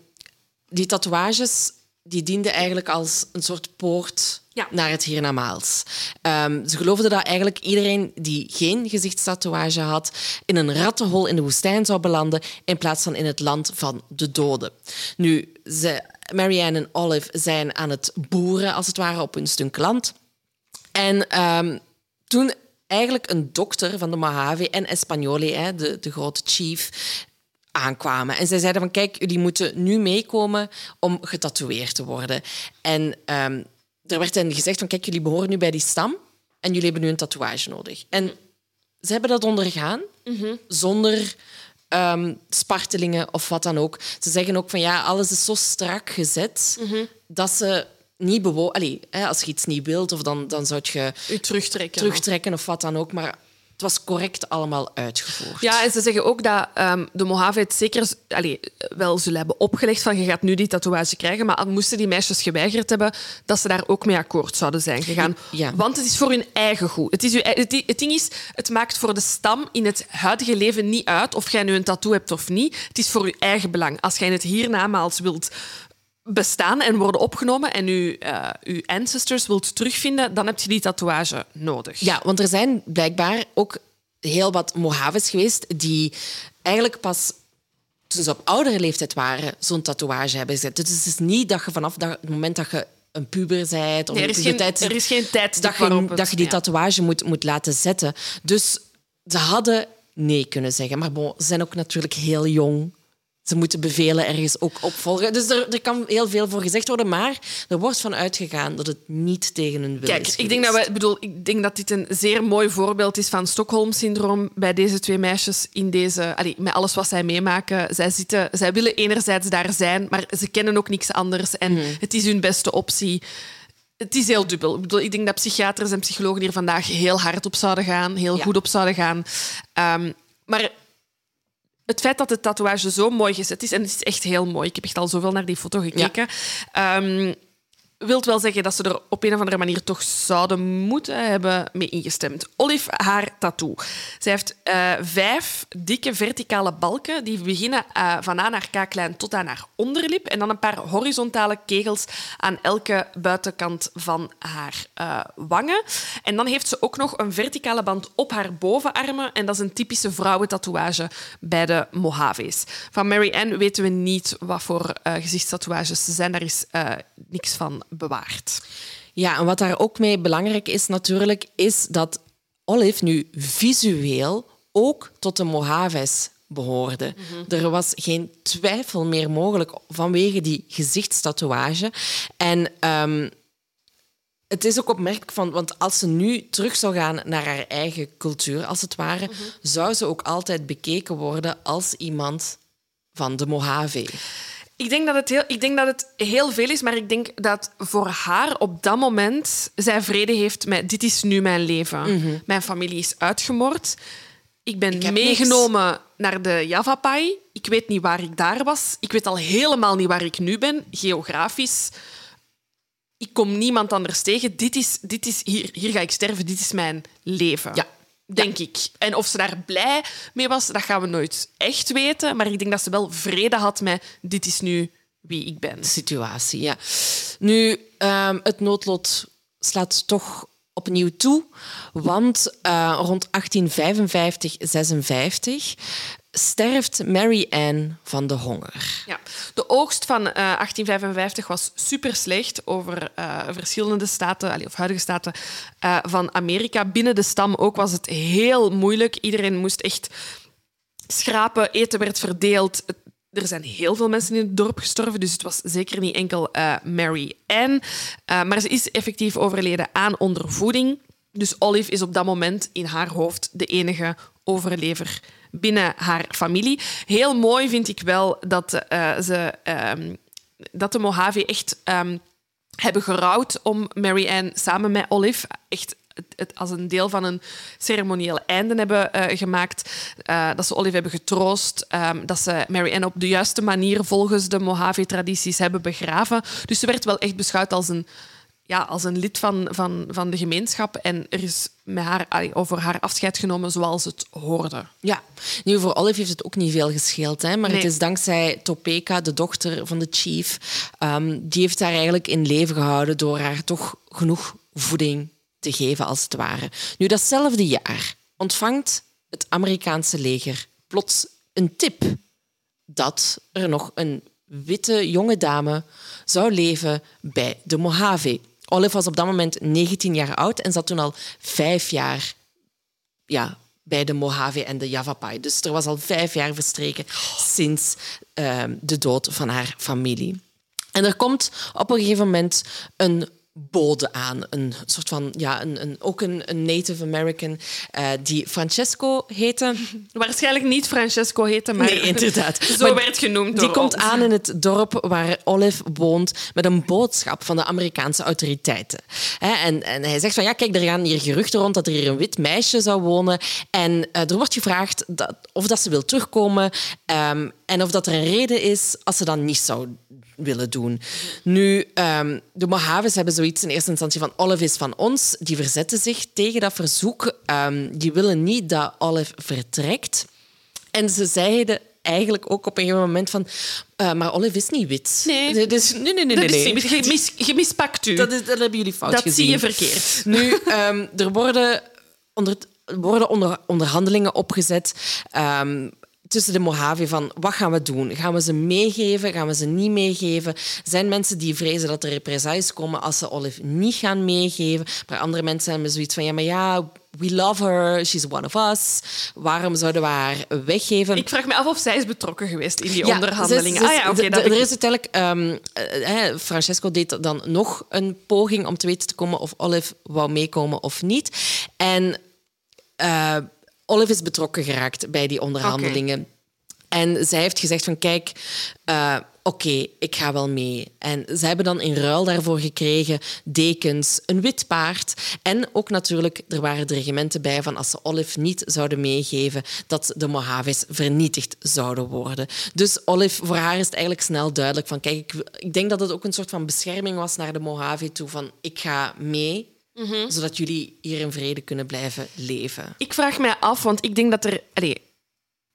die tatoeages die dienden eigenlijk als een soort poort Ja. naar het hiernamaals. Ehm, ze geloofden dat eigenlijk iedereen die geen gezichtstatoeage had in een rattenhol in de woestijn zou belanden in plaats van in het land van de doden. Nu, ze, Marianne en Olive zijn aan het boeren, als het ware, op hun stuk land. En ehm, toen eigenlijk een dokter van de Mojave en Espagnoli, hè, de, de grote chief, aankwamen. En zij zeiden van, kijk, jullie moeten nu meekomen om getatoeëerd te worden. En ehm, er werd hen gezegd van, kijk, jullie behoren nu bij die stam en jullie hebben nu een tatoeage nodig. En ze hebben dat ondergaan, zonder ehm, spartelingen of wat dan ook. Ze zeggen ook van, ja, alles is zo strak gezet dat ze niet bewogen... Allee, hè, als je iets niet wilt, of dan, dan zou je U terugtrekken. terugtrekken of wat dan ook. Maar was correct allemaal uitgevoerd. Ja, en ze zeggen ook dat ehm, de Mojave het zeker allee, wel zullen hebben opgelegd van je gaat nu die tatoeage krijgen, maar moesten die meisjes geweigerd hebben, dat ze daar ook mee akkoord zouden zijn gegaan. Ja. Want het is voor hun eigen goed. Het, is uw, het, di- het ding is, het maakt voor de stam in het huidige leven niet uit of jij nu een tattoo hebt of niet. Het is voor je eigen belang. Als jij het hiernamaals wilt bestaan en worden opgenomen en je, eh, uw ancestors wilt terugvinden, dan heb je die tatoeage nodig. Ja, want er zijn blijkbaar ook heel wat Mojaves geweest die eigenlijk pas toen ze op oudere leeftijd waren zo'n tatoeage hebben gezet. Dus het is niet dat je vanaf dat, het moment dat je een puber bent of Nee, er is de geen- tijd- er is geen tijdstip dat je, het- dat je die ja. tatoeage moet, moet laten zetten. Dus ze hadden nee kunnen zeggen. Maar bon, ze zijn ook natuurlijk heel jong. Ze moeten bevelen ergens ook opvolgen. Dus er, er kan heel veel voor gezegd worden, maar er wordt van uitgegaan dat het niet tegen hun wil Kijk, is ik denk, dat we, bedoel, ik denk dat dit een zeer mooi voorbeeld is van Stockholm-syndroom bij deze twee meisjes in deze, allee, met alles wat zij meemaken. Zij, zitten, zij willen enerzijds daar zijn, maar ze kennen ook niks anders en Mhm. het is hun beste optie. Het is heel dubbel. Ik, bedoel, ik denk dat psychiaters en psychologen hier vandaag heel hard op zouden gaan, heel Ja. goed op zouden gaan. Ehm, maar het feit dat de tatoeage zo mooi gezet is, en het is echt heel mooi, ik heb echt al zoveel naar die foto gekeken, ehm, wilt wel zeggen dat ze er op een of andere manier toch zouden moeten hebben mee ingestemd. Olive, haar tattoo. Zij heeft eh, vijf dikke verticale balken die beginnen eh, van aan haar kaaklijn tot aan haar onderlip en dan een paar horizontale kegels aan elke buitenkant van haar eh, wangen. En dan heeft ze ook nog een verticale band op haar bovenarmen en dat is een typische vrouwentatoeage bij de Mojaves. Van Mary Ann weten we niet wat voor gezichtstatoeages ze zijn. Daar is niks van Ja, en wat daar ook mee belangrijk is natuurlijk, is dat Olive nu visueel ook tot de Mojaves behoorde. Er was geen twijfel meer mogelijk vanwege die gezichtstatoeage. En ehm, het is ook opmerkelijk, van, want als ze nu terug zou gaan naar haar eigen cultuur, als het ware, zou ze ook altijd bekeken worden als iemand van de Mojave. Ik denk, dat het heel, ik denk dat het heel veel is, maar ik denk dat voor haar op dat moment zij vrede heeft met dit is nu mijn leven. Mijn familie is uitgemoord. Ik ben meegenomen naar de Javapai. Ik weet niet waar ik daar was. Ik weet al helemaal niet waar ik nu ben, geografisch. Ik kom niemand anders tegen. Dit is, dit is hier, hier ga ik sterven. Dit is mijn leven. Ja. Denk ik. En of ze daar blij mee was, dat gaan we nooit echt weten. Maar ik denk dat ze wel vrede had met dit is nu wie ik ben. situatie. Ja. Nu, ehm, het noodlot slaat toch opnieuw toe, want eh, rond 1855-56 sterft Mary Ann van de honger. Ja. De oogst van eh, 1855 was super slecht over eh, verschillende staten, of huidige staten eh, van Amerika. Binnen de stam ook was het heel moeilijk. Iedereen moest echt schrapen, eten werd verdeeld. Er zijn heel veel mensen in het dorp gestorven, dus het was zeker niet enkel eh, Mary Ann. Eh, maar ze is effectief overleden aan ondervoeding. Dus Olive is op dat moment in haar hoofd de enige overlever binnen haar familie. Heel mooi vind ik wel dat, uh, ze, um, dat de Mojave echt um, hebben gerouwd om Mary Ann samen met Olive echt als een deel van een ceremonieel einde hebben uh, gemaakt. Uh, dat ze Olive hebben getroost. Um, dat ze Mary Ann op de juiste manier volgens de Mojave-tradities hebben begraven. Dus ze werd wel echt beschouwd als een ja, als een lid van, van, van de gemeenschap. En er is met haar, over haar afscheid genomen zoals het hoorde. Ja, nu voor Olive heeft het ook niet veel gescheeld. Hè? Maar het is dankzij Topeka, de dochter van de chief, um, die heeft haar eigenlijk in leven gehouden door haar toch genoeg voeding te geven, als het ware. Nu, datzelfde jaar ontvangt het Amerikaanse leger plots een tip dat er nog een witte jonge dame zou leven bij de Mojave. Olive was op dat moment 19 jaar oud en zat toen al vijf jaar ja, bij de Mojave en de Yavapai. Dus er was al vijf jaar verstreken sinds uh, de dood van haar familie. En er komt op een gegeven moment een bode aan. Een soort van, ja, een, een, ook een, een Native American uh, die Francesco heette. [laughs] Waarschijnlijk niet Francesco heette, maar... Nee, inderdaad. [laughs] Zo maar werd genoemd Die komt ons. aan in het dorp waar Olive woont met een boodschap van de Amerikaanse autoriteiten. en, en hij zegt van, ja, kijk, er gaan hier geruchten rond dat er hier een wit meisje zou wonen. En uh, er wordt gevraagd dat, of dat ze wil terugkomen um, en of dat er een reden is als ze dan niet zou willen doen. Nu, um, de Mojaves hebben zoiets in eerste instantie van Olive is van ons. Die verzetten zich tegen dat verzoek. Um, die willen niet dat Olive vertrekt. En ze zeiden eigenlijk ook op een gegeven moment van... Uh, maar Olive is niet wit. Nee, dus, nee, nee, nee. nee, nee. Is, je, mis, je mispakt u. Dat, is, dat hebben jullie fout dat gezien. Dat zie je verkeerd. Nu, um, er worden, onder, worden onder, onderhandelingen opgezet... Um, tussen de Mojave van wat gaan we doen? Gaan we ze meegeven? Gaan we ze niet meegeven? Zijn mensen die vrezen dat er represailles komen als ze Olive niet gaan meegeven. Maar andere mensen hebben zoiets van ja, maar ja, we love her, she's one of us. Waarom zouden we haar weggeven? Ik vraag me af of zij is betrokken geweest in die ja, onderhandelingen. Ze, ze, ah, ja, okay, er is uiteindelijk... Um, Francesco deed dan nog een poging om te weten te komen of Olive wou meekomen of niet. En... Uh, Olive is betrokken geraakt bij die onderhandelingen. Okay. En zij heeft gezegd van kijk, uh, oké, okay, ik ga wel mee. En zij hebben dan in ruil daarvoor gekregen dekens, een wit paard en ook natuurlijk, er waren dreigementen bij van als ze Olive niet zouden meegeven, dat de Mojaves vernietigd zouden worden. Dus Olive, voor haar is het eigenlijk snel duidelijk van kijk, ik, ik denk dat het ook een soort van bescherming was naar de Mojave toe van ik ga mee, Mm -hmm. zodat jullie hier in vrede kunnen blijven leven. Ik vraag mij af, want ik denk dat er... Allez,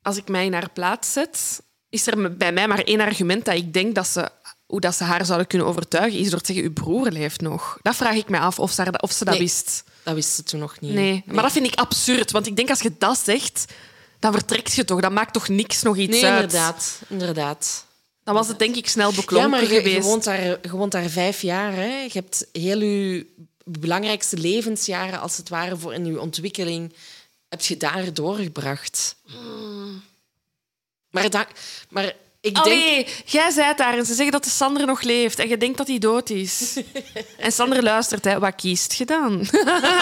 als ik mij naar plaats zet, is er bij mij maar één argument dat ik denk dat ze... Hoe dat ze haar zouden kunnen overtuigen, is door te zeggen, uw broer leeft nog. Dat vraag ik mij af, of ze, of ze dat nee, wist. Dat wist ze toen nog niet. Nee. nee, maar dat vind ik absurd. Want ik denk, als je dat zegt, dan vertrekt je toch. Dan maakt toch niks nog iets nee, uit? inderdaad. inderdaad. Dan was het denk ik snel beklonken ja, maar je, geweest. Je woont, daar, je woont daar vijf jaar. Hè. Je hebt heel je belangrijkste levensjaren, als het ware, voor in je ontwikkeling, heb je daar doorgebracht. Mm. Maar, dat, maar ik Allee, denk... jij zei het daar en ze zeggen dat de Sander nog leeft en je denkt dat hij dood is. [laughs] en Sander luistert, hè. wat kiest je dan?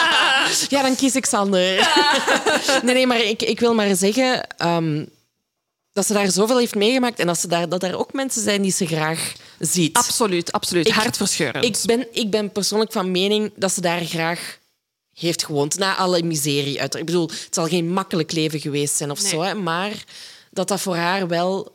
[laughs] ja, dan kies ik Sander. [laughs] nee, nee, maar ik, ik wil maar zeggen... Um, dat ze daar zoveel heeft meegemaakt en dat, ze daar, dat er ook mensen zijn die ze graag ziet. Absoluut, absoluut. Ik, Hartverscheurend. Ik ben, ik ben persoonlijk van mening dat ze daar graag heeft gewoond. Na alle miserie. Uit. Ik bedoel, het zal geen makkelijk leven geweest zijn of Nee. zo, hè, maar dat dat voor haar wel...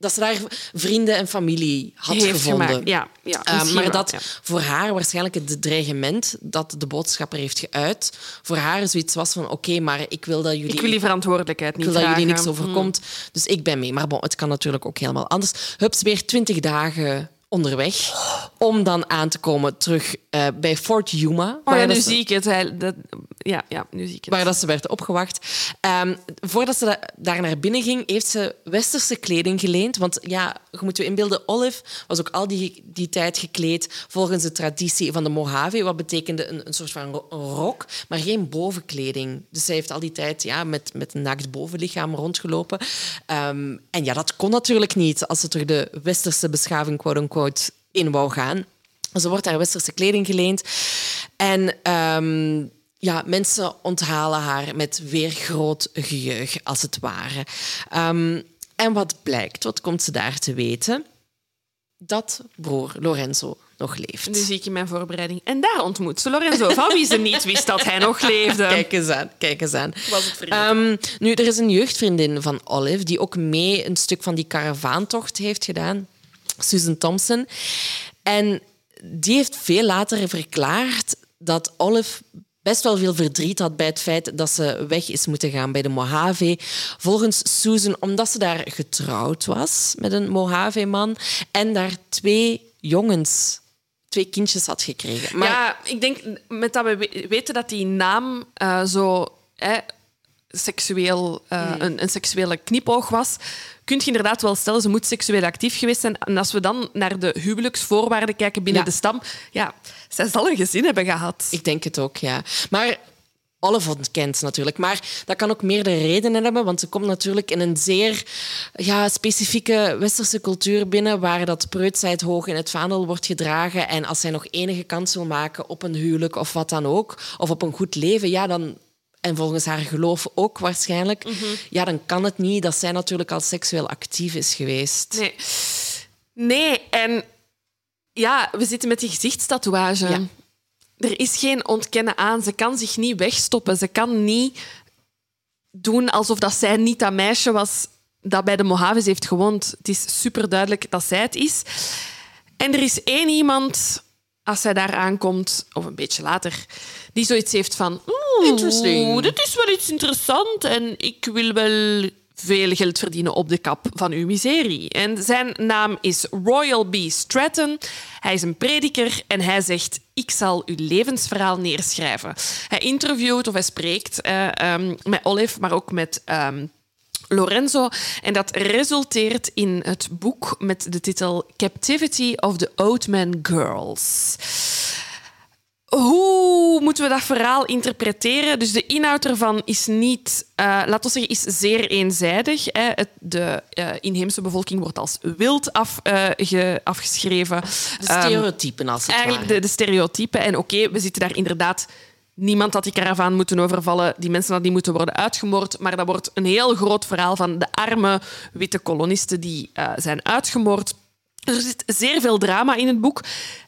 Dat ze daar vrienden en familie had Heeft gevonden. gemaakt. Ja, ja, Uh, misschien maar wel, dat ja. voor haar waarschijnlijk het dreigement dat de boodschapper heeft geuit, voor haar zoiets was van oké, maar ik wil dat jullie... Ik wil die verantwoordelijkheid Ik niet wil dat jullie niks overkomt. Dus ik ben mee. Maar bon, het kan natuurlijk ook helemaal anders. Hups, weer twintig dagen onderweg om dan aan te komen terug uh, bij Fort Yuma. Oh ja, nu ze- zie ik het. Hij- dat- ja, ja, nu zie ik het. waar dat ze werd opgewacht. Ehm, voordat ze da- daar naar binnen ging, heeft ze westerse kleding geleend. Want ja, je moet je inbeelden, Olive was ook al die, die tijd gekleed volgens de traditie van de Mojave. Wat betekende een, een soort van rok, maar geen bovenkleding. Dus zij heeft al die tijd ja, met, met een naakt bovenlichaam rondgelopen. Ehm, en ja, dat kon natuurlijk niet als ze terug de westerse beschaving, quote-unquote, in wou gaan. Ze wordt haar westerse kleding geleend. En ehm, ja, mensen onthalen haar met weer groot geheugen, als het ware. Ehm, en wat blijkt, wat komt ze daar te weten? Dat broer Lorenzo nog leeft. Nu zie ik in mijn voorbereiding. En daar ontmoet ze Lorenzo, van wie ze niet wist dat hij nog leefde. [laughs] Kijk eens aan, kijk eens aan. Was het. Ehm, nu, er is een jeugdvriendin van Olive die ook mee een stuk van die karavaantocht heeft gedaan. Susan Thompson. En die heeft veel later verklaard dat Olive best wel veel verdriet had bij het feit dat ze weg is moeten gaan bij de Mojave. Volgens Susan, omdat ze daar getrouwd was met een Mojave-man en daar twee jongens, twee kindjes had gekregen. Maar Ja, ik denk met dat we we- weten dat die naam eh, zo hè, seksueel, eh, een, een seksuele knipoog was, kun je inderdaad wel stellen, ze moet seksueel actief geweest zijn. En als we dan naar de huwelijksvoorwaarden kijken binnen Ja. de stam, ja, zij zal een gezin hebben gehad. Ik denk het ook, ja. Maar Olive ontkent natuurlijk. Maar dat kan ook meerdere redenen hebben, want ze komt natuurlijk in een zeer ja, specifieke westerse cultuur binnen, waar dat preutsheid hoog in het vaandel wordt gedragen. En als zij nog enige kans wil maken op een huwelijk of wat dan ook, of op een goed leven, ja, dan... En volgens haar geloof ook waarschijnlijk. Ja, dan kan het niet dat zij natuurlijk al seksueel actief is geweest. Nee. Nee, en ja, we zitten met die gezichtstatoeage. Ja. Er is geen ontkennen aan. Ze kan zich niet wegstoppen. Ze kan niet doen alsof dat zij niet dat meisje was dat bij de Mojaves heeft gewoond. Het is super duidelijk dat zij het is. En er is één iemand, als zij daar aankomt, of een beetje later, die zoiets heeft van... Oeh, Interesting. dit is wel iets interessant en ik wil wel veel geld verdienen op de kap van uw miserie. En zijn naam is Royal B. Stratton. Hij is een prediker en hij zegt... Ik zal uw levensverhaal neerschrijven. Hij interviewt of hij spreekt eh, ehm, met Olive, maar ook met... ehm, Lorenzo. En dat resulteert in het boek met de titel Captivity of the Oatman Girls. Hoe moeten we dat verhaal interpreteren? Dus de inhoud ervan is niet, eh laten we zeggen, is zeer eenzijdig. Hè. Het, de eh, inheemse bevolking wordt als wild af, eh, ge- afgeschreven. De Ehm, stereotypen, als het eigenlijk ware. de, de stereotypen. En oké, we zitten daar inderdaad. Niemand had die karavaan moeten overvallen. Die mensen hadden die moeten worden uitgemoord. Maar dat wordt een heel groot verhaal van de arme witte kolonisten die eh, zijn uitgemoord. Er zit zeer veel drama in het boek.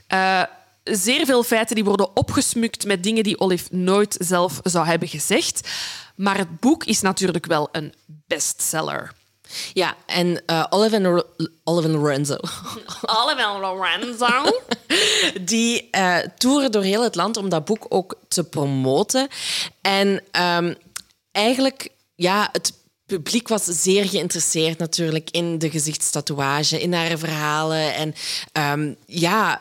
Eh, zeer veel feiten die worden opgesmukt met dingen die Olive nooit zelf zou hebben gezegd. Maar het boek is natuurlijk wel een bestseller. Ja, en eh, Olive, en Ro- Olive en Lorenzo... [laughs] Lorenzo. [laughs] die eh toeren door heel het land om dat boek ook te promoten. En ehm, eigenlijk, ja, het publiek was zeer geïnteresseerd natuurlijk in de gezichtstatoeage, in haar verhalen. En ehm, ja,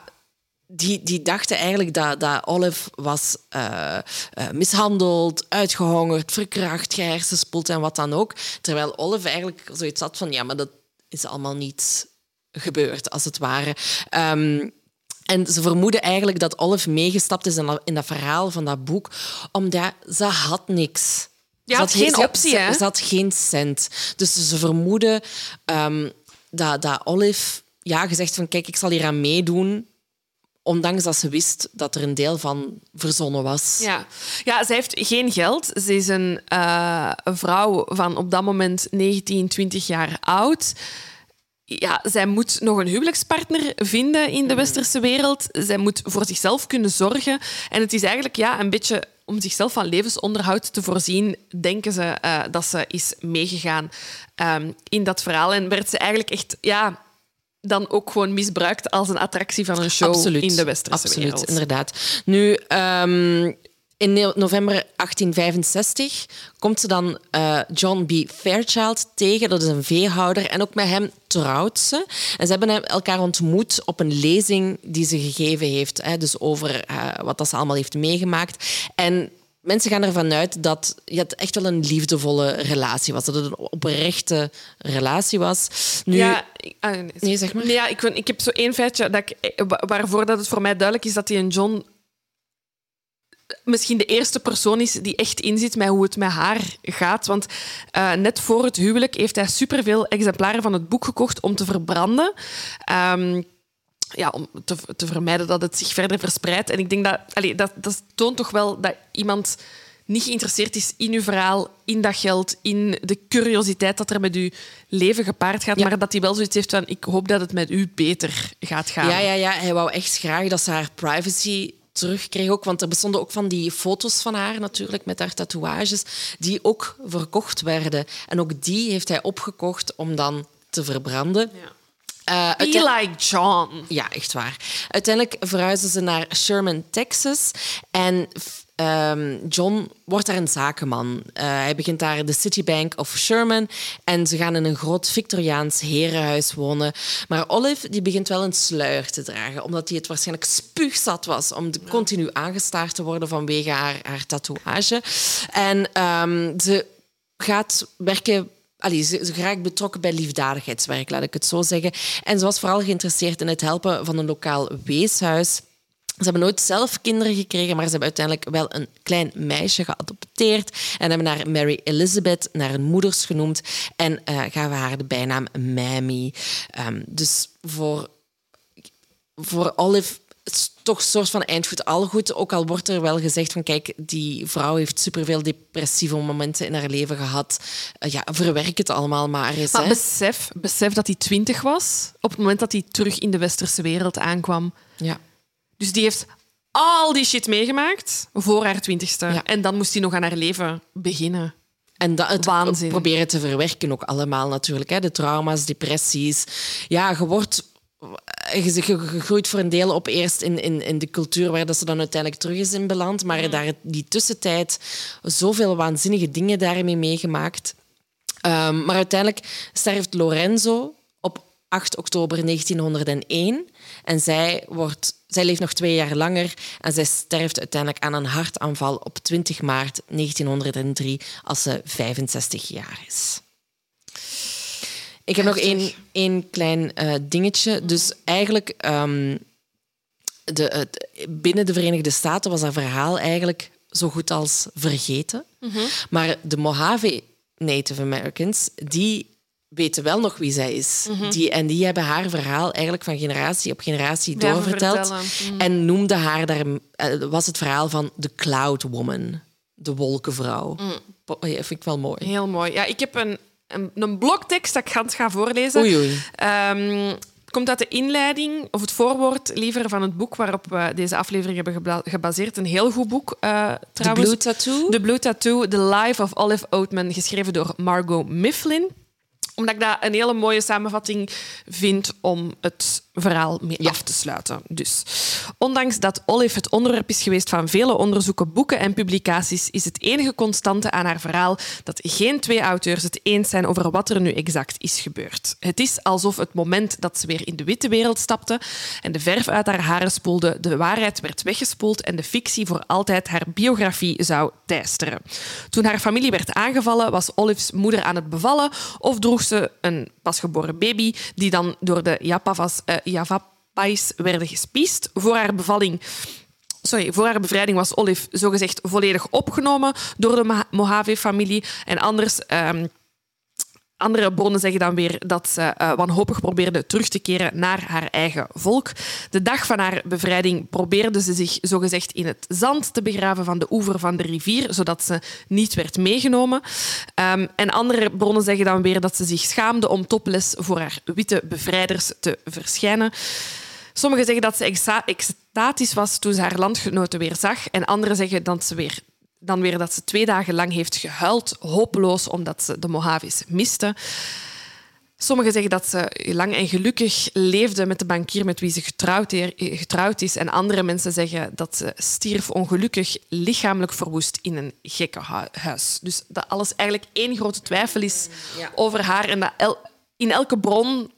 die, die dachten eigenlijk dat, dat Olive was eh, eh, mishandeld, uitgehongerd, verkracht, gehersenspoeld en wat dan ook. Terwijl Olive eigenlijk zoiets had van, ja, maar dat is allemaal niet gebeurd, als het ware. Ehm, en ze vermoeden eigenlijk dat Olive meegestapt is in dat, in dat verhaal van dat boek, omdat ze had niks. Ze had geen ze optie, hè? Ze had geen cent. Dus ze vermoeden ehm, dat, dat Olive ja, gezegd van kijk, ik zal hier aan meedoen, ondanks dat ze wist dat er een deel van verzonnen was. Ja. ja, zij heeft geen geld. Ze is een, eh, een vrouw van op dat moment 19, 20 jaar oud. Ja, zij moet nog een huwelijkspartner vinden in de westerse wereld. Zij moet voor zichzelf kunnen zorgen. En het is eigenlijk ja, een beetje om zichzelf van levensonderhoud te voorzien, denken ze eh, dat ze is meegegaan ehm, in dat verhaal. En werd ze eigenlijk echt ja, dan ook gewoon misbruikt als een attractie van een show Absoluut. in de westerse Absoluut, wereld. inderdaad. Nu, ehm, in no- november 1865 komt ze dan eh, John B. Fairchild tegen. Dat is een veehouder. En ook met hem trouwt ze. En ze hebben elkaar ontmoet op een lezing die ze gegeven heeft. Hè, dus over eh, wat dat ze allemaal heeft meegemaakt. En mensen gaan ervan uit dat het echt wel een liefdevolle relatie was. Dat het een oprechte relatie was. Nu, Ja, ah, nee, Nee, zeg maar. Nee, ja, ik, ik heb zo één feitje dat ik, eh, wa- waarvoor dat het voor mij duidelijk is dat die een John misschien de eerste persoon is die echt inziet met hoe het met haar gaat. Want eh, net voor het huwelijk heeft hij superveel exemplaren van het boek gekocht om te verbranden. Ehm, ja, om te, te vermijden dat het zich verder verspreidt. En ik denk dat, allee, dat dat toont toch wel dat iemand niet geïnteresseerd is in uw verhaal, in dat geld, in de curiositeit dat er met uw leven gepaard gaat, Ja. maar dat hij wel zoiets heeft van ik hoop dat het met u beter gaat gaan. Ja, ja, ja. Hij wou echt graag dat ze haar privacy terugkreeg ook. Want er bestonden ook van die foto's van haar natuurlijk, met haar tatoeages, die ook verkocht werden. En ook die heeft hij opgekocht om dan te verbranden. Be uite- like John. Ja, echt waar. Uiteindelijk verhuizen ze naar Sherman, Texas. En ehm, John wordt daar een zakenman. Eh, hij begint daar de Citibank of Sherman. En ze gaan in een groot Victoriaans herenhuis wonen. Maar Olive die begint wel een sluier te dragen. Omdat hij het waarschijnlijk spuugzat was om continu aangestaard te worden vanwege haar, haar tatoeage. En ehm, ze gaat werken. Allee, ze, ze geraakt betrokken bij liefdadigheidswerk, laat ik het zo zeggen. En ze was vooral geïnteresseerd in het helpen van een lokaal weeshuis. Ze hebben nooit zelf kinderen gekregen, maar ze hebben uiteindelijk wel een klein meisje geadopteerd en hebben haar Mary Elizabeth naar hun moeders genoemd en eh gaven haar de bijnaam Mammy. Ehm, dus voor voor Olive is toch een soort van eindgoed al goed. Ook al wordt er wel gezegd van kijk, die vrouw heeft superveel depressieve momenten in haar leven gehad. Eh, ja, verwerk het allemaal maar eens. Maar hè. besef, besef dat hij twintig was op het moment dat hij terug in de westerse wereld aankwam. Ja. Dus die heeft al die shit meegemaakt voor haar twintigste. Ja. En dan moest hij nog aan haar leven beginnen. En dat, het Waanzin. proberen te verwerken ook allemaal natuurlijk. Hè. De trauma's, depressies. Ja, je wordt... Groeit voor een deel op eerst in, in, in de cultuur waar dat ze dan uiteindelijk terug is in beland. Maar daar die tussentijd zoveel waanzinnige dingen daarmee meegemaakt. Ehm, maar uiteindelijk sterft Lorenzo op 8 oktober 1901. En zij, wordt, zij leeft nog twee jaar langer. En zij sterft uiteindelijk aan een hartaanval op 20 maart 1903 als ze 65 jaar is. Ik heb nog één, één klein eh, dingetje. Dus eigenlijk, ehm, de, het, binnen de Verenigde Staten was haar verhaal eigenlijk zo goed als vergeten. Maar de Mojave Native Americans, die weten wel nog wie zij is. die, en die hebben haar verhaal eigenlijk van generatie op generatie doorverteld. En noemden haar, daar, eh, was het verhaal van de Cloud Woman. De wolkenvrouw. Ja, vind ik wel mooi. Heel mooi. Ja, ik heb een, een, een bloktekst dat ik ga, ga voorlezen. Oei, oei. Ehm, komt uit de inleiding, of het voorwoord liever, van het boek waarop we deze aflevering hebben gebaseerd. Een heel goed boek, eh, trouwens. Blue Tattoo. The Blue Tattoo, The Life of Olive Oatman, geschreven door Margot Mifflin. Omdat ik dat een hele mooie samenvatting vind om het verhaal mee Ja. af te sluiten. Dus, ondanks dat Olive het onderwerp is geweest van vele onderzoeken, boeken en publicaties, is het enige constante aan haar verhaal dat geen twee auteurs het eens zijn over wat er nu exact is gebeurd. Het is alsof het moment dat ze weer in de witte wereld stapte en de verf uit haar haren spoelde, de waarheid werd weggespoeld en de fictie voor altijd haar biografie zou teisteren. Toen haar familie werd aangevallen, was Olive's moeder aan het bevallen of droeg ze een pasgeboren baby die dan door de Japavas, eh, Javapais werden gespiest. Voor haar bevalling Sorry, voor haar bevrijding was Olive zogezegd volledig opgenomen door de Mojave-familie. En anders, ehm, andere bronnen zeggen dan weer dat ze eh, wanhopig probeerde terug te keren naar haar eigen volk. De dag van haar bevrijding probeerde ze zich zogezegd in het zand te begraven van de oever van de rivier, zodat ze niet werd meegenomen. Ehm, en andere bronnen zeggen dan weer dat ze zich schaamde om topless voor haar witte bevrijders te verschijnen. Sommigen zeggen dat ze extatisch was toen ze haar landgenoten weer zag. En anderen zeggen dat ze weer, dan weer dat ze twee dagen lang heeft gehuild, hopeloos omdat ze de Mojaves miste. Sommigen zeggen dat ze lang en gelukkig leefde met de bankier met wie ze getrouwd, getrouwd is. En andere mensen zeggen dat ze stierf ongelukkig, lichamelijk verwoest in een gekkenhuis. Dus dat alles eigenlijk één grote twijfel is Ja. over haar. En dat el- in elke bron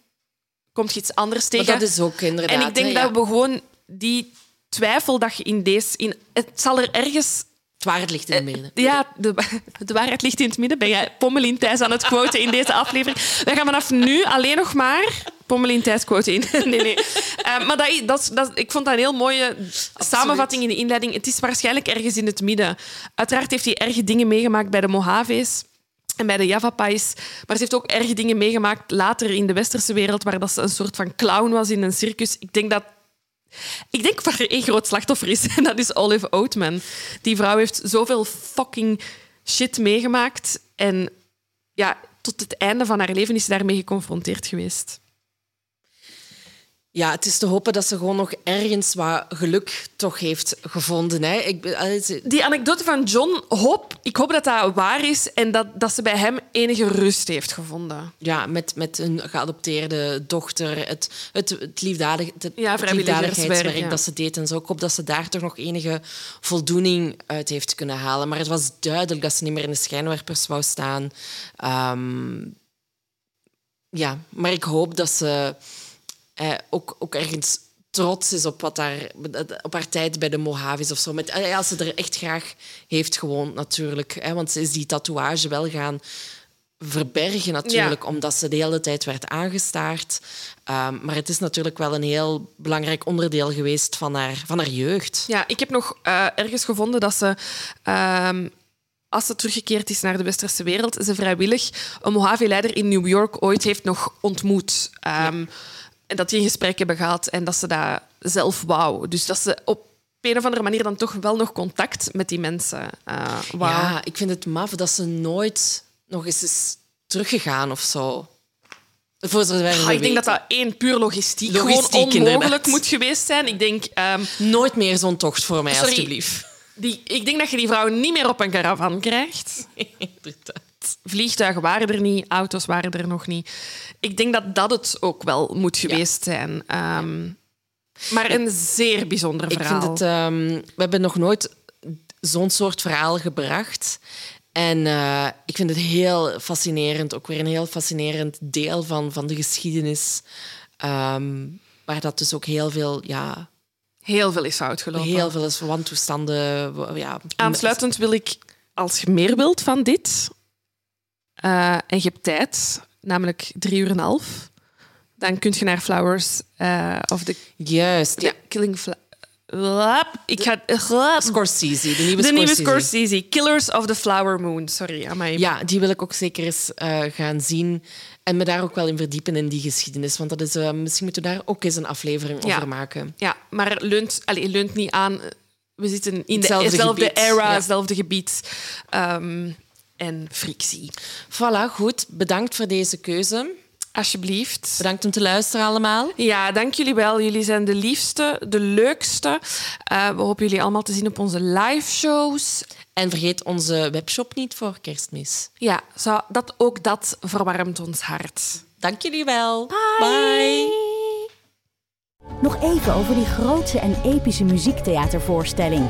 komt je iets anders Maar tegen. dat is ook inderdaad... En ik denk hè, ja. dat we gewoon die twijfel dat je in deze... In, het zal er ergens... Het waarheid ligt in het midden. Ja, de, [laughs] de waarheid ligt in het midden. Ben jij Pommelien Thijs aan het quoten in deze aflevering? Wij gaan vanaf nu alleen nog maar Pommelien Thijs quoten in. [laughs] Nee, nee. Eh, maar dat, dat, dat, ik vond dat een heel mooie samenvatting in de inleiding. Het is waarschijnlijk ergens in het midden. Uiteraard heeft hij erge dingen meegemaakt bij de Mojaves. En bij de Java Pais. Maar ze heeft ook erg dingen meegemaakt later in de westerse wereld, waar dat ze een soort van clown was in een circus. Ik denk dat ik denk waar er één groot slachtoffer is, en dat is Olive Oatman. Die vrouw heeft zoveel fucking shit meegemaakt. En ja, tot het einde van haar leven is ze daarmee geconfronteerd geweest. Ja, het is te hopen dat ze gewoon nog ergens wat geluk toch heeft gevonden. Hè. Ik, Die anekdote van John, hoop, ik hoop dat dat waar is en dat, dat ze bij hem enige rust heeft gevonden. Ja, met, met een geadopteerde dochter, het, het, het, liefdadig, het, ja, liefdadigheidswerk ja. dat ze deed en zo. Ik hoop dat ze daar toch nog enige voldoening uit heeft kunnen halen. Maar het was duidelijk dat ze niet meer in de schijnwerpers wou staan. Um, ja, maar ik hoop dat ze eh, ook, ook ergens trots is op, wat daar, op haar tijd bij de Mojave's of zo. Met, eh, als ze er echt graag heeft gewoond, natuurlijk. Hè, want ze is die tatoeage wel gaan verbergen, natuurlijk, omdat ze de hele tijd werd aangestaard. Um, maar het is natuurlijk wel een heel belangrijk onderdeel geweest van haar, van haar jeugd. Ja, ik heb nog uh, ergens gevonden dat ze... Um, als ze teruggekeerd is naar de westerse wereld, ze vrijwillig een Mojave-leider in New York ooit heeft nog ontmoet. Um, ja. En dat die een gesprek hebben gehad en dat ze dat zelf wou. Dus dat ze op een of andere manier dan toch wel nog contact met die mensen uh, wou. Ja, ik vind het maf dat ze nooit nog eens is teruggegaan of zo. Voor ah, ik denk dat dat één puur logistiek, logistiek gewoon onmogelijk moet geweest zijn. Ik denk... Um, Nooit meer zo'n tocht voor mij, sorry, alsjeblieft. Die, ik denk dat je die vrouw niet meer op een caravan krijgt. [laughs] Vliegtuigen waren er niet, auto's waren er nog niet. Ik denk dat dat het ook wel moet geweest zijn. Um, maar een zeer bijzonder verhaal. Ik vind het, um, we hebben nog nooit zo'n soort verhaal gebracht. En uh, ik vind het heel fascinerend, ook weer een heel fascinerend deel van, van de geschiedenis. Um, waar dat dus ook heel veel ja, Heel veel is fout gelopen. Heel veel is wantoestanden. Ja. Aansluitend wil ik, als je meer wilt van dit, uh, en je hebt tijd, namelijk drie uur en een half, dan kun je naar Flowers uh, of the Juist, ja. Killing ik ga... Scorsese, de nieuwe de Scorsese. nieuwe Scorsese. Killers of the Flower Moon. Sorry, amai. Ja, die wil ik ook zeker eens uh, gaan zien. En me daar ook wel in verdiepen in die geschiedenis. Want dat is, uh, misschien moeten we daar ook eens een aflevering ja. over maken. Ja, maar leunt, allez, leunt niet aan... We zitten in hetzelfde era, ja. hetzelfde gebied. Um, en frictie. Voilà, goed. Bedankt voor deze keuze. Alsjeblieft. Bedankt om te luisteren allemaal. Ja, dank jullie wel. Jullie zijn de liefste, de leukste. Uh, we hopen jullie allemaal te zien op onze live shows. En vergeet onze webshop niet voor kerstmis. Ja, zo, dat, ook dat verwarmt ons hart. Dank jullie wel. Bye. Bye. Nog even over die grootse en epische muziektheatervoorstelling.